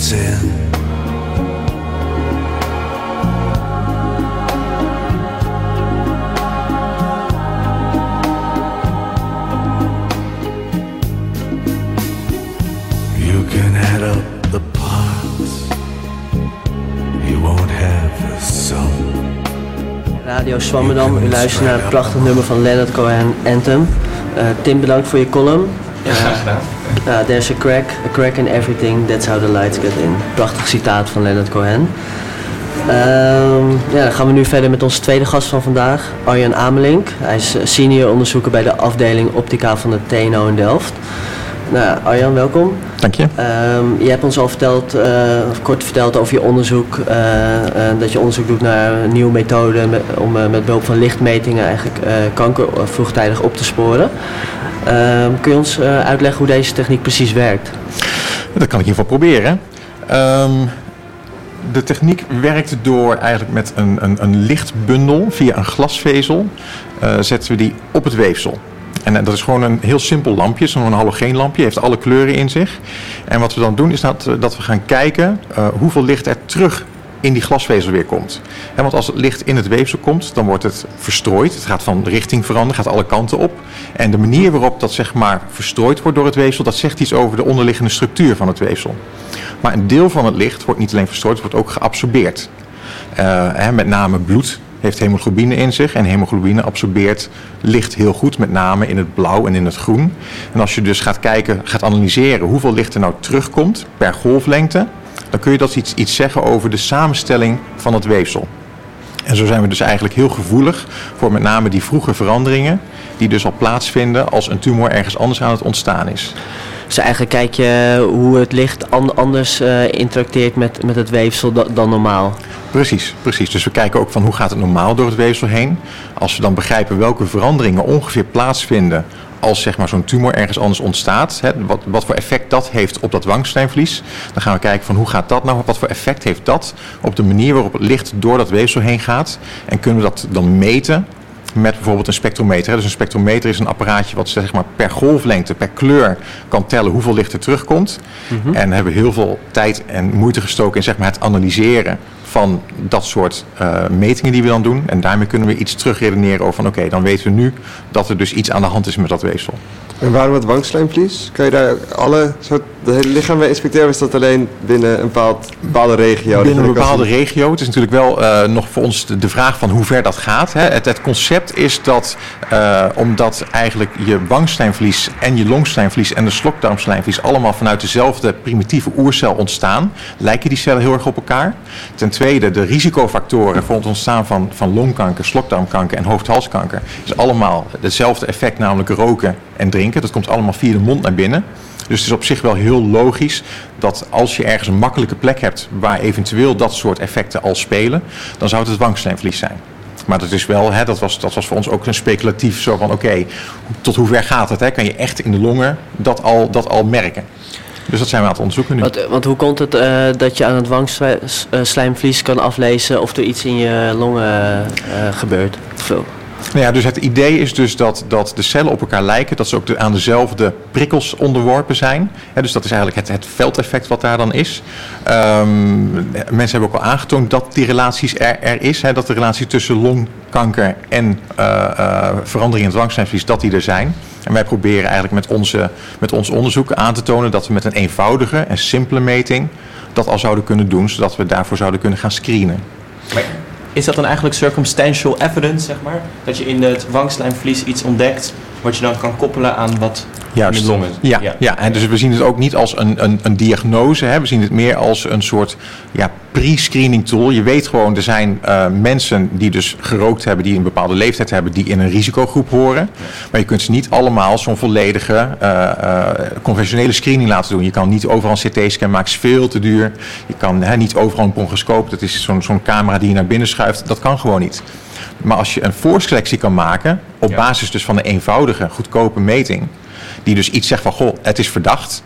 the sum. Radio Swammerdam, u luistert naar het prachtig nummer van Leonard Cohen, Anthem. Tim, bedankt voor je column. Ja, graag gedaan. Uh, there's a crack, a crack in everything, that's how the lights get in. Prachtig citaat van Leonard Cohen. Um, ja, dan gaan we nu verder met onze tweede gast van vandaag, Arjan Amelink. Hij is senior onderzoeker bij de afdeling Optica van de TNO in Delft. Nou, Arjan, welkom. Dank je. Um, je hebt ons al verteld, uh, kort verteld over je onderzoek. Uh, uh, dat je onderzoek doet naar nieuwe methoden met, om met behulp van lichtmetingen eigenlijk kanker vroegtijdig op te sporen. Ehm, kun je ons uitleggen hoe deze techniek precies werkt? Dat kan ik in ieder geval proberen. Um, de techniek werkt door eigenlijk met een, een, een lichtbundel via een glasvezel. zetten we die op het weefsel. En dat is gewoon een heel simpel lampje, zo'n halogeenlampje, heeft alle kleuren in zich. En wat we dan doen is dat, eh, dat we gaan kijken hoeveel licht er terug in die glasvezel weer komt. want als het licht in het weefsel komt, dan wordt het verstrooid. Het gaat van richting veranderen, gaat alle kanten op. En de manier waarop dat zeg maar verstrooid wordt door het weefsel, dat zegt iets over de onderliggende structuur van het weefsel. Maar een deel van het licht wordt niet alleen verstrooid, het wordt ook geabsorbeerd. Uh, met name bloed heeft hemoglobine in zich. En hemoglobine absorbeert licht heel goed, met name in het blauw en in het groen. En als je dus gaat kijken, gaat analyseren hoeveel licht er nou terugkomt per golflengte, dan kun je dat iets, iets zeggen over de samenstelling van het weefsel. En zo zijn we dus eigenlijk heel gevoelig voor met name die vroege veranderingen, die dus al plaatsvinden als een tumor ergens anders aan het ontstaan is. Dus eigenlijk kijk je hoe het licht anders uh, interacteert met, met het weefsel dan normaal. Precies, precies. Dus we kijken ook van hoe gaat het normaal door het weefsel heen. Als we dan begrijpen welke veranderingen ongeveer plaatsvinden als zeg maar, zo'n tumor ergens anders ontstaat, hè, wat, wat voor effect dat heeft op dat wangslijmvlies, dan gaan we kijken van hoe gaat dat nou, wat voor effect heeft dat op de manier waarop het licht door dat weefsel heen gaat. En kunnen we dat dan meten met bijvoorbeeld een spectrometer. Dus een spectrometer is een apparaatje wat zeg maar, per golflengte, per kleur kan tellen hoeveel licht er terugkomt. Mm En hebben heel veel tijd en moeite gestoken in zeg maar, het analyseren van dat soort uh, metingen die we dan doen. En daarmee kunnen we iets terugredeneren over van oké, dan weten we nu dat er dus iets aan de hand is met dat weefsel. En waarom het wangslijmvlies? Kan je daar alle soort, de hele lichaam mee inspecteren? Of is dat alleen binnen een bepaald, bepaalde regio? Binnen een bepaalde regio. Het is natuurlijk wel uh, nog voor ons de, de, vraag van hoe ver dat gaat. Hè. Het, het, concept is dat uh, omdat eigenlijk je wangslijmvlies en je longslijmvlies en de slokdarmslijmvlies allemaal vanuit dezelfde primitieve oercel ontstaan, lijken die cellen heel erg op elkaar. Ten tweede, de risicofactoren voor het ontstaan van, van longkanker, slokdarmkanker en hoofd-halskanker is allemaal hetzelfde effect, namelijk roken en drinken. Dat komt allemaal via de mond naar binnen. Dus het is op zich wel heel logisch dat als je ergens een makkelijke plek hebt waar eventueel dat soort effecten al spelen, dan zou het het wangslijmvlies zijn. Maar dat is wel, hè, dat, was, dat was voor ons ook een speculatief zo van oké, tot hoe ver gaat het? Hè? Kan je echt in de longen dat al, dat al merken? Dus dat zijn we aan het onderzoeken nu. Want, want hoe komt het uh, dat je aan het wangslijmvlies kan aflezen of er iets in je longen uh, gebeurt? Nou ja, dus het idee is dus dat, dat de cellen op elkaar lijken, dat ze ook de, aan dezelfde prikkels onderworpen zijn. dus dat is eigenlijk het, het veldeffect wat daar dan is. Um, mensen hebben ook al aangetoond dat die relaties er, er is. dat de relatie tussen longkanker en uh, uh, verandering in het dwangslijmvlies, dat die er zijn. En wij proberen eigenlijk met, onze, met ons onderzoek aan te tonen dat we met een eenvoudige en simpele meting dat al zouden kunnen doen, zodat we daarvoor zouden kunnen gaan screenen is dat dan eigenlijk circumstantial evidence, zeg maar? Dat je in het wangslijmvlies iets ontdekt wat je dan kan koppelen aan wat Juist. in de longen ja, ja, ja. en dus we zien het ook niet als een, een, een diagnose. Hè. We zien het meer als een soort ja, pre-screening tool. Je weet gewoon, er zijn uh, mensen die dus gerookt hebben, die een bepaalde leeftijd hebben, die in een risicogroep horen. Maar je kunt ze niet allemaal zo'n volledige uh, uh, conventionele screening laten doen. Je kan niet overal een CT-scan maken, is veel te duur. Je kan hè, niet overal een bronchoscoop, dat is zo'n zo'n camera die je naar binnen schuift. Dat kan gewoon niet. Maar als je een voorselectie kan maken, op basis dus van een eenvoudige, goedkope meting, die dus iets zegt van, goh, het is verdacht,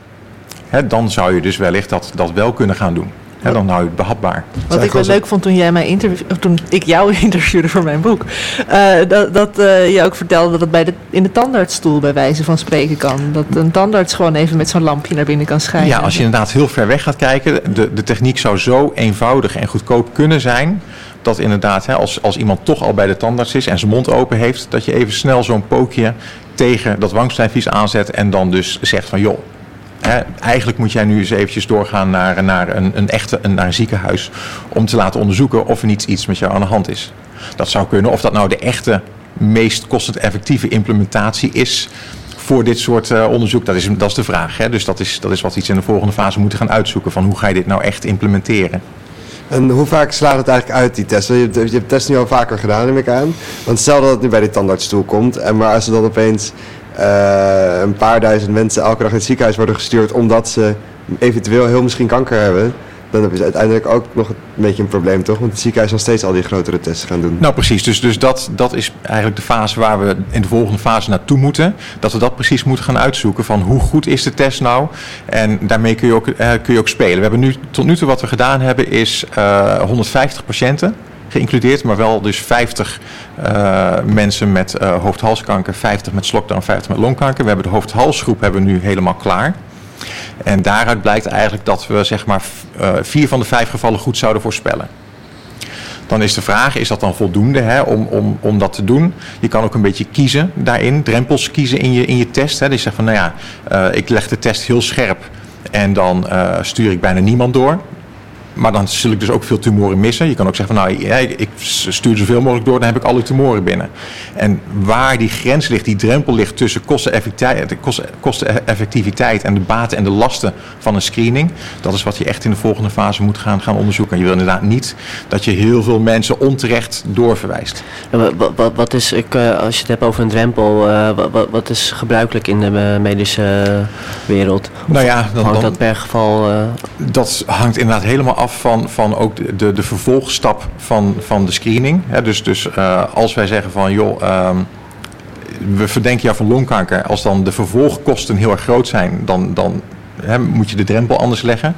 hè, dan zou je dus wellicht dat, dat wel kunnen gaan doen. Hè, dan hou je het behapbaar. Wat ik wel leuk vond toen, jij mij interview, toen ik jou interviewde voor mijn boek, uh, dat, dat uh, je ook vertelde dat het bij de, in de tandartsstoel bij wijze van spreken kan. Dat een tandarts gewoon even met zo'n lampje naar binnen kan schijnen. Ja, als je inderdaad heel ver weg gaat kijken, de, de techniek zou zo eenvoudig en goedkoop kunnen zijn dat inderdaad, hè, als, als iemand toch al bij de tandarts is en zijn mond open heeft, dat je even snel zo'n pookje tegen dat wangstijnvies aanzet en dan dus zegt van joh, eigenlijk moet jij nu eens eventjes doorgaan naar, naar, een, een echte, naar ziekenhuis om te laten onderzoeken of er niet iets met jou aan de hand is. Dat zou kunnen, of dat nou de echte meest kostend-effectieve implementatie is voor dit soort uh, onderzoek? Dat is, dat is de vraag. Hè? Dus dat is, dat is wat we iets in de volgende fase moeten gaan uitzoeken. Van hoe ga je dit nou echt implementeren? En hoe vaak slaat het eigenlijk uit, die test? Je hebt, je test nu al vaker gedaan, neem ik aan. Want stel dat het nu bij de tandartsstoel komt. En maar als er dan opeens uh, een paar duizend mensen elke dag in het ziekenhuis worden gestuurd... omdat ze eventueel heel misschien kanker hebben dan hebben ze uiteindelijk ook nog een beetje een probleem, toch? Want het ziekenhuis zal steeds al die grotere tests gaan doen. Nou, precies. Dus, dus dat, dat is eigenlijk de fase waar we in de volgende fase naartoe moeten. Dat we dat precies moeten gaan uitzoeken van hoe goed is de test nou? En daarmee kun je ook, eh, kun je ook spelen. We hebben nu, tot nu toe wat we gedaan hebben is uh, 150 patiënten geïncludeerd, maar wel dus 50 uh, mensen met uh, hoofd-halskanker, 50 met slokdarm, 50 met longkanker. We hebben de hoofd-halsgroep hebben we nu helemaal klaar. En daaruit blijkt eigenlijk dat we zeg maar uh, vier van de vijf gevallen goed zouden voorspellen. Dan is de vraag, is dat dan voldoende hè, om, om, om dat te doen? Je kan ook een beetje kiezen daarin, drempels kiezen in je, in je test. Hè. Dus je zegt van, nou ja, uh, ik leg de test heel scherp en dan uh, stuur ik bijna niemand door. Maar dan zul ik dus ook veel tumoren missen. Je kan ook zeggen van nou, ik stuur zoveel mogelijk door, dan heb ik alle tumoren binnen. En waar die grens ligt, die drempel ligt tussen kosteneffectiviteit, en de baten en de lasten van een screening. Dat is wat je echt in de volgende fase moet gaan, gaan onderzoeken. En je wil inderdaad niet dat je heel veel mensen onterecht doorverwijst. wat, wat, wat, is, ik, eh, als je het hebt over een drempel, uh, wat, wat, is gebruikelijk in de medische wereld? nou ja, dan, hangt dat per geval? Uh... Dat hangt inderdaad helemaal af af van, van ook de, de, vervolgstap van, van de screening. dus dus uh, als wij zeggen van joh, um, we verdenken jou van longkanker. Als dan de vervolgkosten heel erg groot zijn, dan, dan moet je de drempel anders leggen.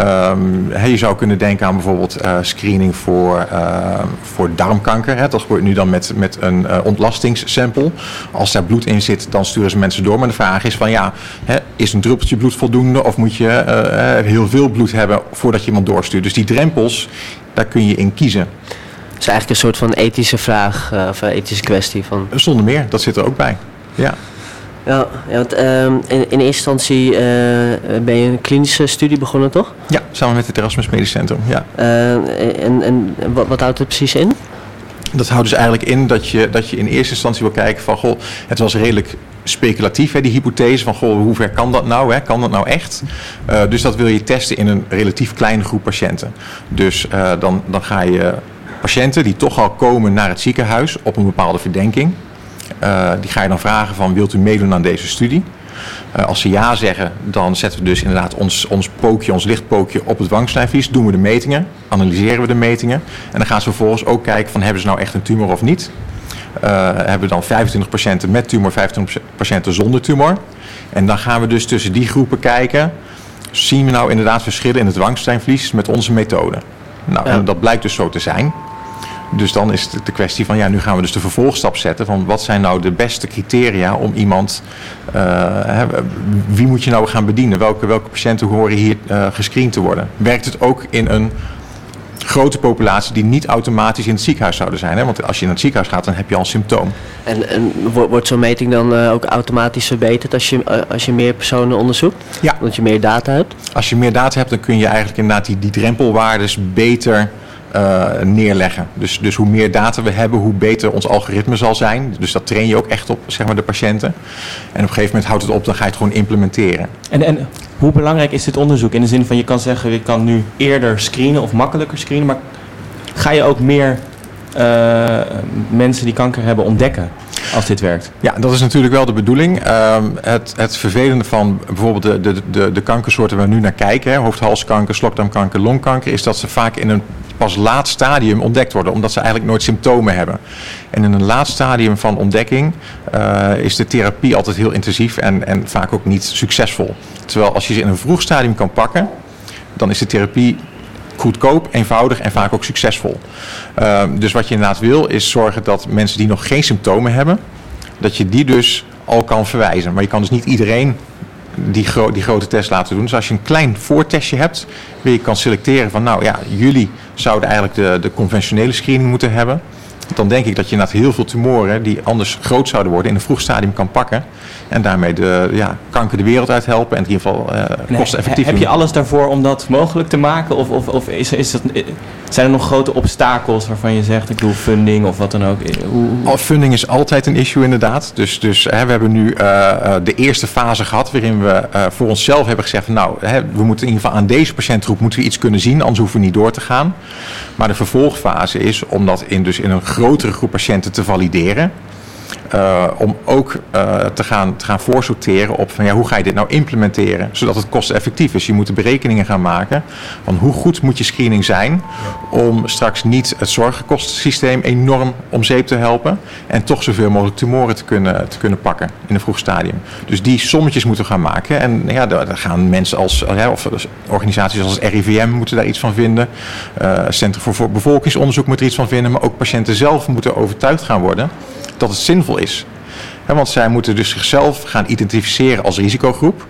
Um, je zou kunnen denken aan bijvoorbeeld uh, screening voor, uh, voor darmkanker. Hè. Dat gebeurt nu dan met, met een uh, ontlastingssample. Als daar bloed in zit, dan sturen ze mensen door. Maar de vraag is van ja, hè, is een druppeltje bloed voldoende of moet je heel veel bloed hebben voordat je iemand doorstuurt. Dus die drempels, daar kun je in kiezen. Het is eigenlijk een soort van ethische vraag of ethische kwestie. Van... Zonder meer, dat zit er ook bij. Ja. Ja, ja want uh, in, in eerste instantie uh, ben je een klinische studie begonnen, toch? Ja, samen met het Erasmus Medisch Centrum, ja. Uh, en en wat, wat houdt het precies in? Dat houdt dus eigenlijk in dat je, dat je in eerste instantie wil kijken van... Goh, het was redelijk speculatief, hè, die hypothese van... Goh, hoe ver kan dat nou? Hè? Kan dat nou echt? Uh, dus dat wil je testen in een relatief kleine groep patiënten. Dus dan, dan ga je patiënten die toch al komen naar het ziekenhuis op een bepaalde verdenking... Uh, die ga je dan vragen van wilt u meedoen aan deze studie? Uh, als ze ja zeggen, dan zetten we dus inderdaad ons, ons pookje, ons lichtpookje op het wangsnijvlies. Doen we de metingen, analyseren we de metingen. En dan gaan ze vervolgens ook kijken van hebben ze nou echt een tumor of niet. Uh, hebben we dan 25 patiënten met tumor, 25 patiënten zonder tumor. En dan gaan we dus tussen die groepen kijken. Zien we nou inderdaad verschillen in het wangstijnvlies met onze methode? Nou, ja. en dat blijkt dus zo te zijn. Dus dan is het de kwestie van ja, nu gaan we dus de vervolgstap zetten van wat zijn nou de beste criteria om iemand, uh, hè, wie moet je nou gaan bedienen? Welke, welke patiënten horen hier uh, gescreend te worden? Werkt het ook in een grote populatie die niet automatisch in het ziekenhuis zouden zijn. Hè? Want als je in het ziekenhuis gaat, dan heb je al een symptoom. En, en wordt zo'n meting dan uh, ook automatisch verbeterd als je, uh, als je meer personen onderzoekt? Ja. Omdat je meer data hebt? Als je meer data hebt, dan kun je eigenlijk inderdaad die, die drempelwaardes beter uh, neerleggen. Dus, dus hoe meer data we hebben, hoe beter ons algoritme zal zijn. Dus dat train je ook echt op zeg maar, de patiënten. En op een gegeven moment houdt het op, dan ga je het gewoon implementeren. En, en hoe belangrijk is dit onderzoek? In de zin van je kan zeggen, je kan nu eerder screenen of makkelijker screenen. Maar ga je ook meer uh, mensen die kanker hebben ontdekken? als dit werkt. Ja, dat is natuurlijk wel de bedoeling. Uh, het, het vervelende van bijvoorbeeld de, de, de, de kankersoorten waar we nu naar kijken, hè, hoofd-halskanker, slokdarmkanker, longkanker, is dat ze vaak in een pas laat stadium ontdekt worden, omdat ze eigenlijk nooit symptomen hebben. En in een laat stadium van ontdekking uh, is de therapie altijd heel intensief en, en vaak ook niet succesvol. Terwijl als je ze in een vroeg stadium kan pakken, dan is de therapie goedkoop, eenvoudig en vaak ook succesvol. Uh, dus wat je inderdaad wil is zorgen dat mensen die nog geen symptomen hebben, dat je die dus al kan verwijzen. Maar je kan dus niet iedereen die, die grote test laten doen. Dus als je een klein voortestje hebt, waar je kan selecteren van nou ja, jullie zouden eigenlijk de, de conventionele screening moeten hebben. Dan denk ik dat je inderdaad heel veel tumoren die anders groot zouden worden in een vroeg stadium kan pakken. En daarmee de ja, kanker de wereld uit helpen en in ieder geval uh, kosteneffectief Heb je alles daarvoor om dat mogelijk te maken? Of, of, of is, is dat, zijn er nog grote obstakels waarvan je zegt, ik doe funding of wat dan ook? Hoe, hoe... Funding is altijd een issue inderdaad. Dus, dus hè, we hebben nu uh, de eerste fase gehad waarin we uh, voor onszelf hebben gezegd, nou, hè, we moeten in ieder geval aan deze patiëntgroep moeten we iets kunnen zien, anders hoeven we niet door te gaan. Maar de vervolgfase is om dat in, dus in een grotere groep patiënten te valideren. Uh, om ook uh, te, gaan, te gaan voorsorteren op van ja, hoe ga je dit nou implementeren, zodat het kosteneffectief is. Je moet de berekeningen gaan maken van hoe goed moet je screening zijn om straks niet het zorgenkostensysteem enorm om zeep te helpen en toch zoveel mogelijk tumoren te kunnen, te kunnen pakken in een vroeg stadium. Dus die sommetjes moeten gaan maken en ja, daar gaan mensen als, of organisaties als RIVM moeten daar iets van vinden, uh, Centrum voor Bevolkingsonderzoek moet er iets van vinden, maar ook patiënten zelf moeten overtuigd gaan worden dat het zinvol is. want zij moeten dus zichzelf gaan identificeren als risicogroep.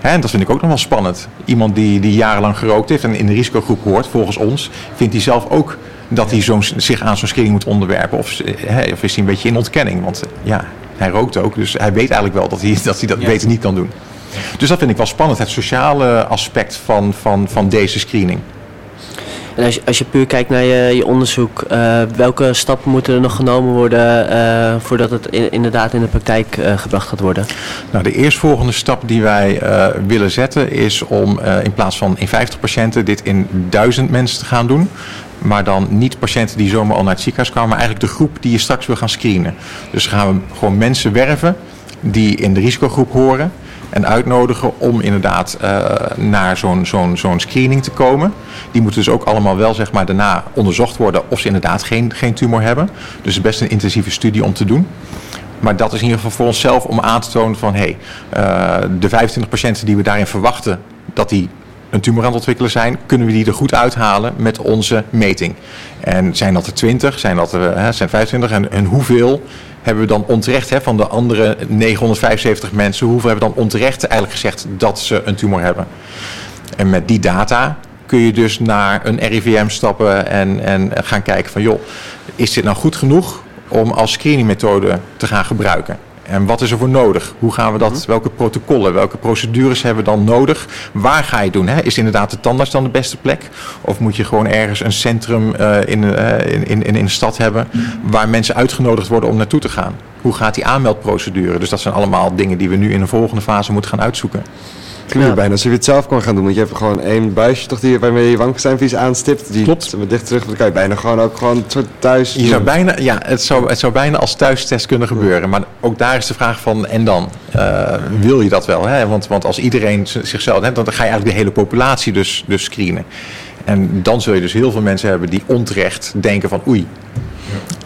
en dat vind ik ook nog wel spannend. Iemand die, die jarenlang gerookt heeft en in de risicogroep hoort, volgens ons, vindt hij zelf ook dat hij zo zich aan zo'n screening moet onderwerpen. Of, of, is hij een beetje in ontkenning? Want ja, hij rookt ook, dus hij weet eigenlijk wel dat hij dat, hij dat beter niet kan doen. Dus dat vind ik wel spannend, het sociale aspect van, van, van deze screening. En als je, als je puur kijkt naar je, onderzoek, uh, welke stappen moeten er nog genomen worden uh, voordat het in, inderdaad in de praktijk uh, gebracht gaat worden? Nou, de eerstvolgende stap die wij willen zetten is om in plaats van in 50 patiënten dit in 1000 mensen te gaan doen. Maar dan niet patiënten die zomaar al naar het ziekenhuis kwamen, maar eigenlijk de groep die je straks wil gaan screenen. Dus gaan we gewoon mensen werven die in de risicogroep horen en uitnodigen om inderdaad uh, naar zo'n zo'n zo'n screening te komen. Die moeten dus ook allemaal wel zeg maar, daarna onderzocht worden of ze inderdaad geen, geen tumor hebben. Dus best een intensieve studie om te doen. Maar dat is in ieder geval voor onszelf om aan te tonen van hé, hey, uh, de 25 patiënten die we daarin verwachten dat die een tumor aan het ontwikkelen zijn, kunnen we die er goed uithalen met onze meting. En zijn dat er 20, zijn dat er hè, zijn 25 en, en hoeveel hebben we dan onterecht hè, van de andere 975 mensen, hoeveel hebben dan onterecht eigenlijk gezegd dat ze een tumor hebben. En met die data kun je dus naar een RIVM stappen en, en gaan kijken van joh, is dit nou goed genoeg om als screeningmethode te gaan gebruiken? En wat is er voor nodig? Hoe gaan we dat? Mhm. Welke protocollen, welke procedures hebben we dan nodig? Waar ga je doen? Hè? Is inderdaad de tandarts dan de beste plek? Of moet je gewoon ergens een centrum uh, in, uh, in, in, in een stad hebben waar mensen uitgenodigd worden om naartoe te gaan? Hoe gaat die aanmeldprocedure? Dus dat zijn allemaal dingen die we nu in een volgende fase moeten gaan uitzoeken klinkt ja. bijna alsof je het zelf kan gaan doen. Want je hebt gewoon één buisje toch die, waarmee je wangsteinvies aanstipt. Die Klopt. Dicht terug, dan kan je bijna gewoon ook gewoon thuis je zou bijna, Ja, het zou, het zou bijna als thuistest kunnen gebeuren. Maar ook daar is de vraag van, en dan? Uh, wil je dat wel? Hè? Want, want als iedereen zichzelf... Hè, dan ga je eigenlijk de hele populatie dus, dus screenen. En dan zul je dus heel veel mensen hebben die onterecht denken van oei,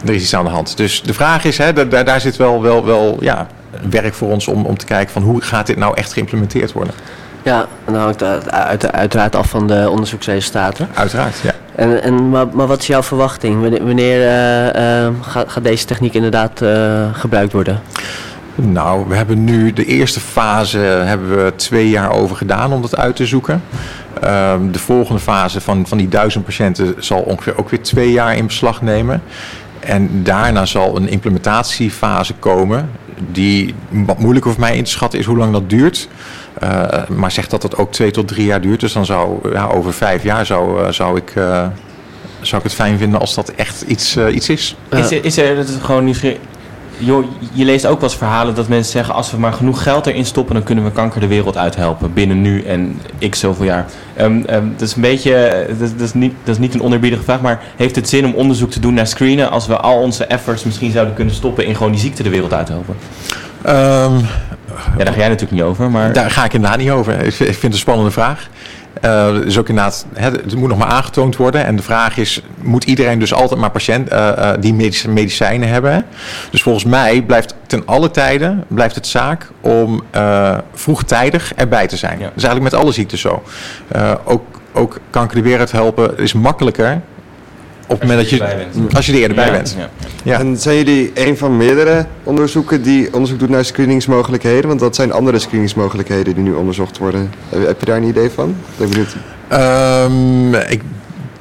er is iets aan de hand. Dus de vraag is, hè, daar, daar zit wel, wel, wel ja, werk voor ons om, om te kijken van hoe gaat dit nou echt geïmplementeerd worden. Ja, en dan hangt het uit, uiteraard af van de onderzoeksresultaten. Uiteraard, ja. En, en, maar, maar wat is jouw verwachting? Wanneer uh, uh, gaat, gaat, deze techniek inderdaad uh, gebruikt worden? Nou, we hebben nu de eerste fase hebben we twee jaar over gedaan om dat uit te zoeken. Ehm, de volgende fase van, van die duizend patiënten zal ongeveer ook weer twee jaar in beslag nemen. En daarna zal een implementatiefase komen die wat moeilijker voor mij in te schatten is hoe lang dat duurt. Uh, maar zegt dat het ook twee tot drie jaar duurt. Dus dan zou ja, over vijf jaar zou, uh, zou, ik, uh, zou ik het fijn vinden als dat echt iets, iets is. Is er, is er dat is gewoon nieuwsgierig joh, je leest ook wel eens verhalen dat mensen zeggen... als we maar genoeg geld erin stoppen... dan kunnen we kanker de wereld uithelpen binnen nu en x zoveel jaar. Um, um, dat is een beetje... Dat, dat, is niet, dat is niet een oneerbiedige vraag... maar heeft het zin om onderzoek te doen naar screenen... als we al onze efforts misschien zouden kunnen stoppen... in gewoon die ziekte de wereld uithelpen? Um, ja, daar ga jij natuurlijk niet over, maar... Daar ga ik inderdaad niet over. Ik vind het een spannende vraag. Uh, dus ook inderdaad, het moet nog maar aangetoond worden. En de vraag is, moet iedereen dus altijd maar patiënt uh, uh, die medicijnen hebben? Dus volgens mij blijft ten alle tijden blijft het zaak om vroegtijdig erbij te zijn. Dat is eigenlijk met alle ziektes zo. ook, ook kanker de wereld helpen is makkelijker op het moment dat je, als je er eerder bij bent. Ja. Ja. En zijn jullie een van meerdere onderzoeken die onderzoek doet naar screeningsmogelijkheden? Want dat zijn andere screeningsmogelijkheden die nu onderzocht worden. Heb je daar een idee van? Ben benieuwd. Um, ik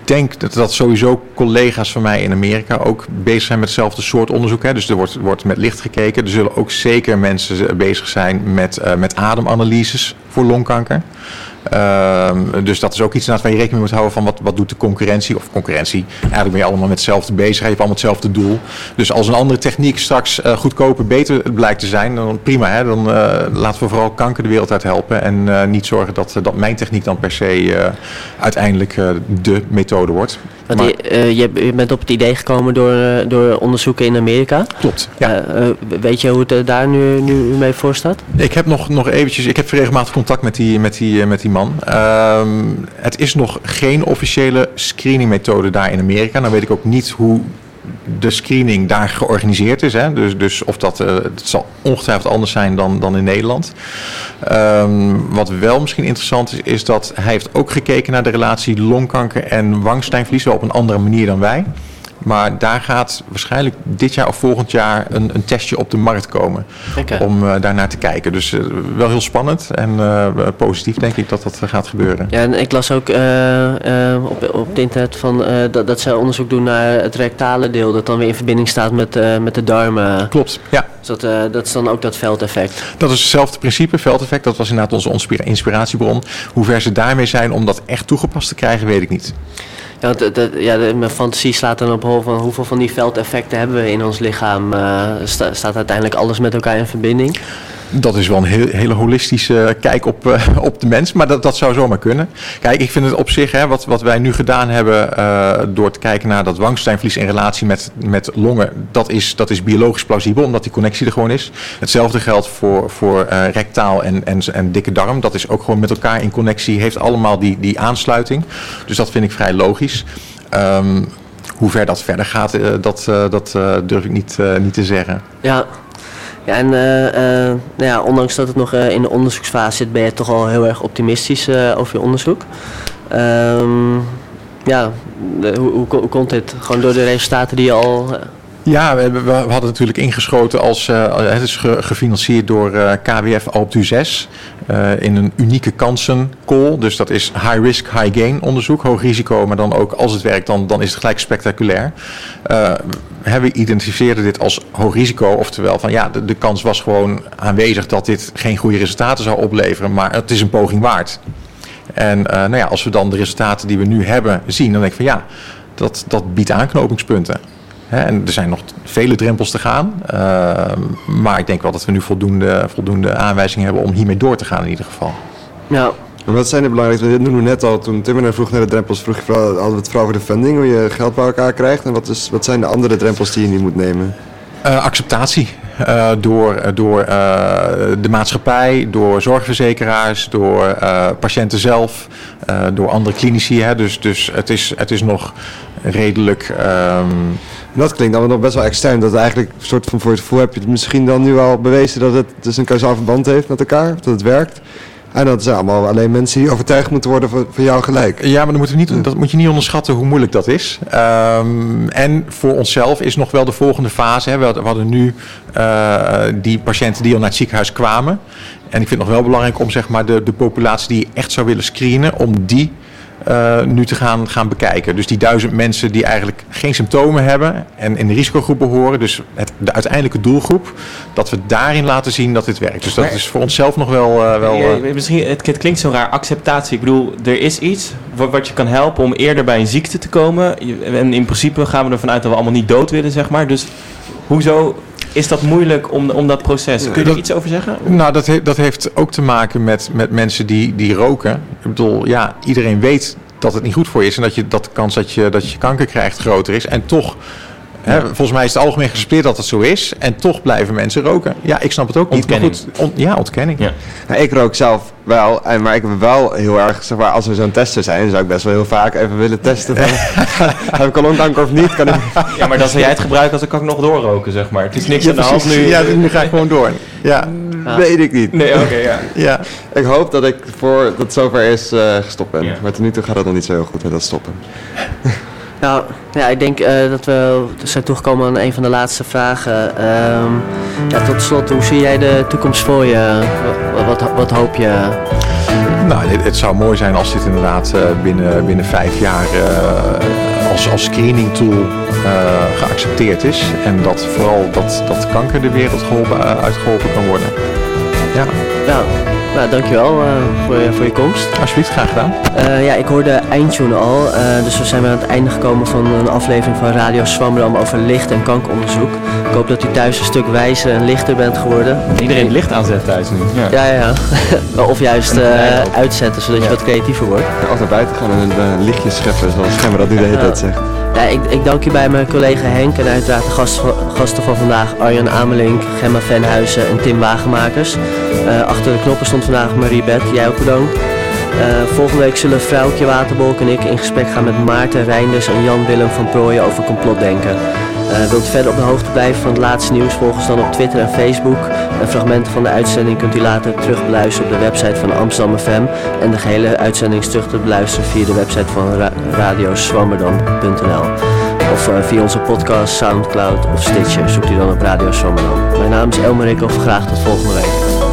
denk dat, dat sowieso collega's van mij in Amerika ook bezig zijn met hetzelfde soort onderzoek. Hè. Dus er wordt, wordt met licht gekeken. Er zullen ook zeker mensen bezig zijn met, uh, met ademanalyses voor longkanker. Ehm, dus dat is ook iets waar je rekening mee moet houden van wat, wat doet de concurrentie. Of concurrentie, eigenlijk ben je allemaal met hetzelfde bezig. Je hebt allemaal hetzelfde doel. Dus als een andere techniek straks uh, goedkoper, beter blijkt te zijn, dan prima. Hè? Dan uh, laten we vooral kanker de wereld uit helpen. En uh, niet zorgen dat, dat mijn techniek dan per se uiteindelijk de methode wordt. Want maar, je, je, bent op het idee gekomen door, door onderzoeken in Amerika. Klopt, ja. weet je hoe het daar nu, nu mee voor staat? Ik heb nog, nog eventjes, ik heb regelmatig contact met die, met die, met die man. Um, het is nog geen officiële screeningmethode daar in Amerika. Dan weet ik ook niet hoe de screening daar georganiseerd is. Hè? Dus, dus of dat, uh, het zal ongetwijfeld anders zijn dan, dan in Nederland. Um, wat wel misschien interessant is, is dat hij heeft ook gekeken naar de relatie longkanker en wangstijnvlies. Wel op een andere manier dan wij. Maar daar gaat waarschijnlijk dit jaar of volgend jaar een, een testje op de markt komen. Om uh, daar naar te kijken. Dus uh, wel heel spannend en uh, positief denk ik dat dat gaat gebeuren. Ja, en ik las ook op, op het internet van, dat, dat ze onderzoek doen naar het rectale deel. Dat dan weer in verbinding staat met, met de darmen. Klopt, ja. Dus dat, dat is dan ook dat veldeffect. Dat is hetzelfde principe, veldeffect. Dat was inderdaad onze inspiratiebron. Hoe ver ze daarmee zijn om dat echt toegepast te krijgen, weet ik niet. Dat, ja mijn fantasie slaat dan op hol van hoeveel van die veldeffecten hebben we in ons lichaam. Sta, staat uiteindelijk alles met elkaar in verbinding? Dat is wel een hele holistische kijk op, uh, op de mens, maar dat, dat zou zomaar kunnen. Kijk, ik vind het op zich, hè, wat, wat wij nu gedaan hebben uh, door te kijken naar dat wangstijnvlies in relatie met, met longen, dat is, dat is biologisch plausibel, omdat die connectie er gewoon is. Hetzelfde geldt voor, voor uh, rectaal en, en, en dikke darm. Dat is ook gewoon met elkaar in connectie, heeft allemaal die, die aansluiting. Dus dat vind ik vrij logisch. Um, hoe ver dat verder gaat, dat, dat durf ik niet, niet te zeggen. Ja, ja, en uh, uh, nou ja, ondanks dat het nog uh, in de onderzoeksfase zit, ben je toch al heel erg optimistisch over je onderzoek. Um, ja, hoe, hoe, komt dit? Gewoon door de resultaten die je al... Ja, we, we, hadden natuurlijk ingeschoten als, het is gefinancierd door KWF Alp 6 in een unieke kansencall. Dus dat is high risk, high gain onderzoek, hoog risico, maar dan ook als het werkt, dan, dan is het gelijk spectaculair we identificeerden dit als hoog risico. Oftewel van ja, de, kans was gewoon aanwezig dat dit geen goede resultaten zou opleveren. Maar het is een poging waard. En nou ja, als we dan de resultaten die we nu hebben zien, dan denk ik van ja, dat, dat biedt aanknopingspunten. Hè, en er zijn nog vele drempels te gaan. Uh, maar ik denk wel dat we nu voldoende, voldoende aanwijzingen hebben om hiermee door te gaan in ieder geval. Ja, en wat zijn de belangrijkste? Dit noemden we net al. Toen Tim vroeg naar de drempels, vroeg je vooral, hadden we het vooral over de funding, hoe je geld bij elkaar krijgt. En wat, is, wat zijn de andere drempels die je niet moet nemen? Uh, acceptatie. Uh, door door uh, de maatschappij, door zorgverzekeraars, door patiënten zelf, door andere klinici. Hè. Dus, dus het, is, het is nog redelijk. Um... Dat klinkt dan nog best wel extern. Dat eigenlijk een soort van voor het gevoel heb je het misschien dan nu al bewezen dat het dus een kausaal verband heeft met elkaar, dat het werkt. En dat zijn allemaal alleen mensen die overtuigd moeten worden van, van jou gelijk. Ja, maar dan moeten we niet, dat moet je niet onderschatten hoe moeilijk dat is. Um, en voor onszelf is nog wel de volgende fase. Hè. We hadden nu uh, die patiënten die al naar het ziekenhuis kwamen. En ik vind het nog wel belangrijk om zeg maar, de, de populatie die je echt zou willen screenen, om die uh, nu te gaan, gaan bekijken. Dus die duizend mensen die eigenlijk geen symptomen hebben en in de risicogroep behoren, dus het, de uiteindelijke doelgroep, dat we daarin laten zien dat dit werkt. Dus dat is voor onszelf nog wel... Uh, wel uh... misschien, het, het, klinkt zo raar, acceptatie. Ik bedoel, er is iets wat, wat je kan helpen om eerder bij een ziekte te komen. En in principe gaan we ervan uit dat we allemaal niet dood willen, zeg maar. Dus hoezo is dat moeilijk om, om dat proces? Kun je er iets over zeggen? Nou, dat, he, dat heeft ook te maken met, met mensen die, die roken. Ik bedoel, ja, iedereen weet dat het niet goed voor je is en dat, je, dat de kans dat je, dat je kanker krijgt groter is. En toch Hè, volgens mij is het algemeen gespeeld dat het zo is. En toch blijven mensen roken. Ja, ik snap het ook ontkenning. niet. Goed, ja, ontkenning. Ja. Nou, ik rook zelf wel. En, maar ik heb wel heel erg, zeg maar, als we zo'n testen zijn, dan zou ik best wel heel vaak even willen testen. Van, heb ik al longkanker of niet? Kan ik... Ja, maar dan zou jij het gebruiken als ik kan nog doorroken, zeg maar. Het is niks ja, aan de hand nu. Ja, nu ga ik gewoon door. Ja. Weet ik niet. Nee, oké, ja. ja. Ik hoop dat ik voor dat het zover is uh, gestopt ben. Maar tot nu toe gaat het nog niet zo heel goed met dat stoppen. Nou, ja, ik denk uh, dat we zijn toegekomen aan een van de laatste vragen. Um, ja, tot slot, hoe zie jij de toekomst voor je? Wat, wat, hoop je? Nou, het, zou mooi zijn als dit inderdaad binnen, binnen vijf jaar als, als screening tool geaccepteerd is. En dat vooral dat, dat kanker de wereld geholpen, uitgeholpen kan worden. Ja. Nou, nou dankjewel uh, voor, je, voor je komst. Alsjeblieft, graag gedaan. Uh, ja, ik hoorde eindtune al. Uh, dus we zijn weer aan het einde gekomen van een aflevering van Radio Swammerdam over licht- en kankeronderzoek. Ik hoop dat u thuis een stuk wijzer en lichter bent geworden. Iedereen het licht aanzet thuis nu. Ja, ja, ja. of juist uitzetten, zodat je wat creatiever wordt. Altijd buiten gaan en een lichtje scheppen, zoals Gemma dat nu de hele tijd zegt. Ja, ik, ik dank u bij mijn collega Henk en uiteraard de gasten, van vandaag Arjan Amelink, Gemma Venhuizen en Tim Wagenmakers. Uh, achter de knoppen stond vandaag Marie Bet, jij ook bedankt. Uh, volgende week zullen Vrouwtje Waterbolk en ik in gesprek gaan met Maarten Reinders en Jan Willem van Prooijen over complotdenken. Uh, wilt u verder op de hoogte blijven van het laatste nieuws, volg ons dan op Twitter en Facebook. En fragmenten van de uitzending kunt u later terug beluisteren op de website van Amsterdam FM. En de gehele uitzending is terug te beluisteren via de website van ra radioswammerdam.nl. Of uh, via onze podcast, Soundcloud of Stitcher zoekt u dan op Radio Swammerdam. Mijn naam is Elmer Rikhoff, graag tot volgende week.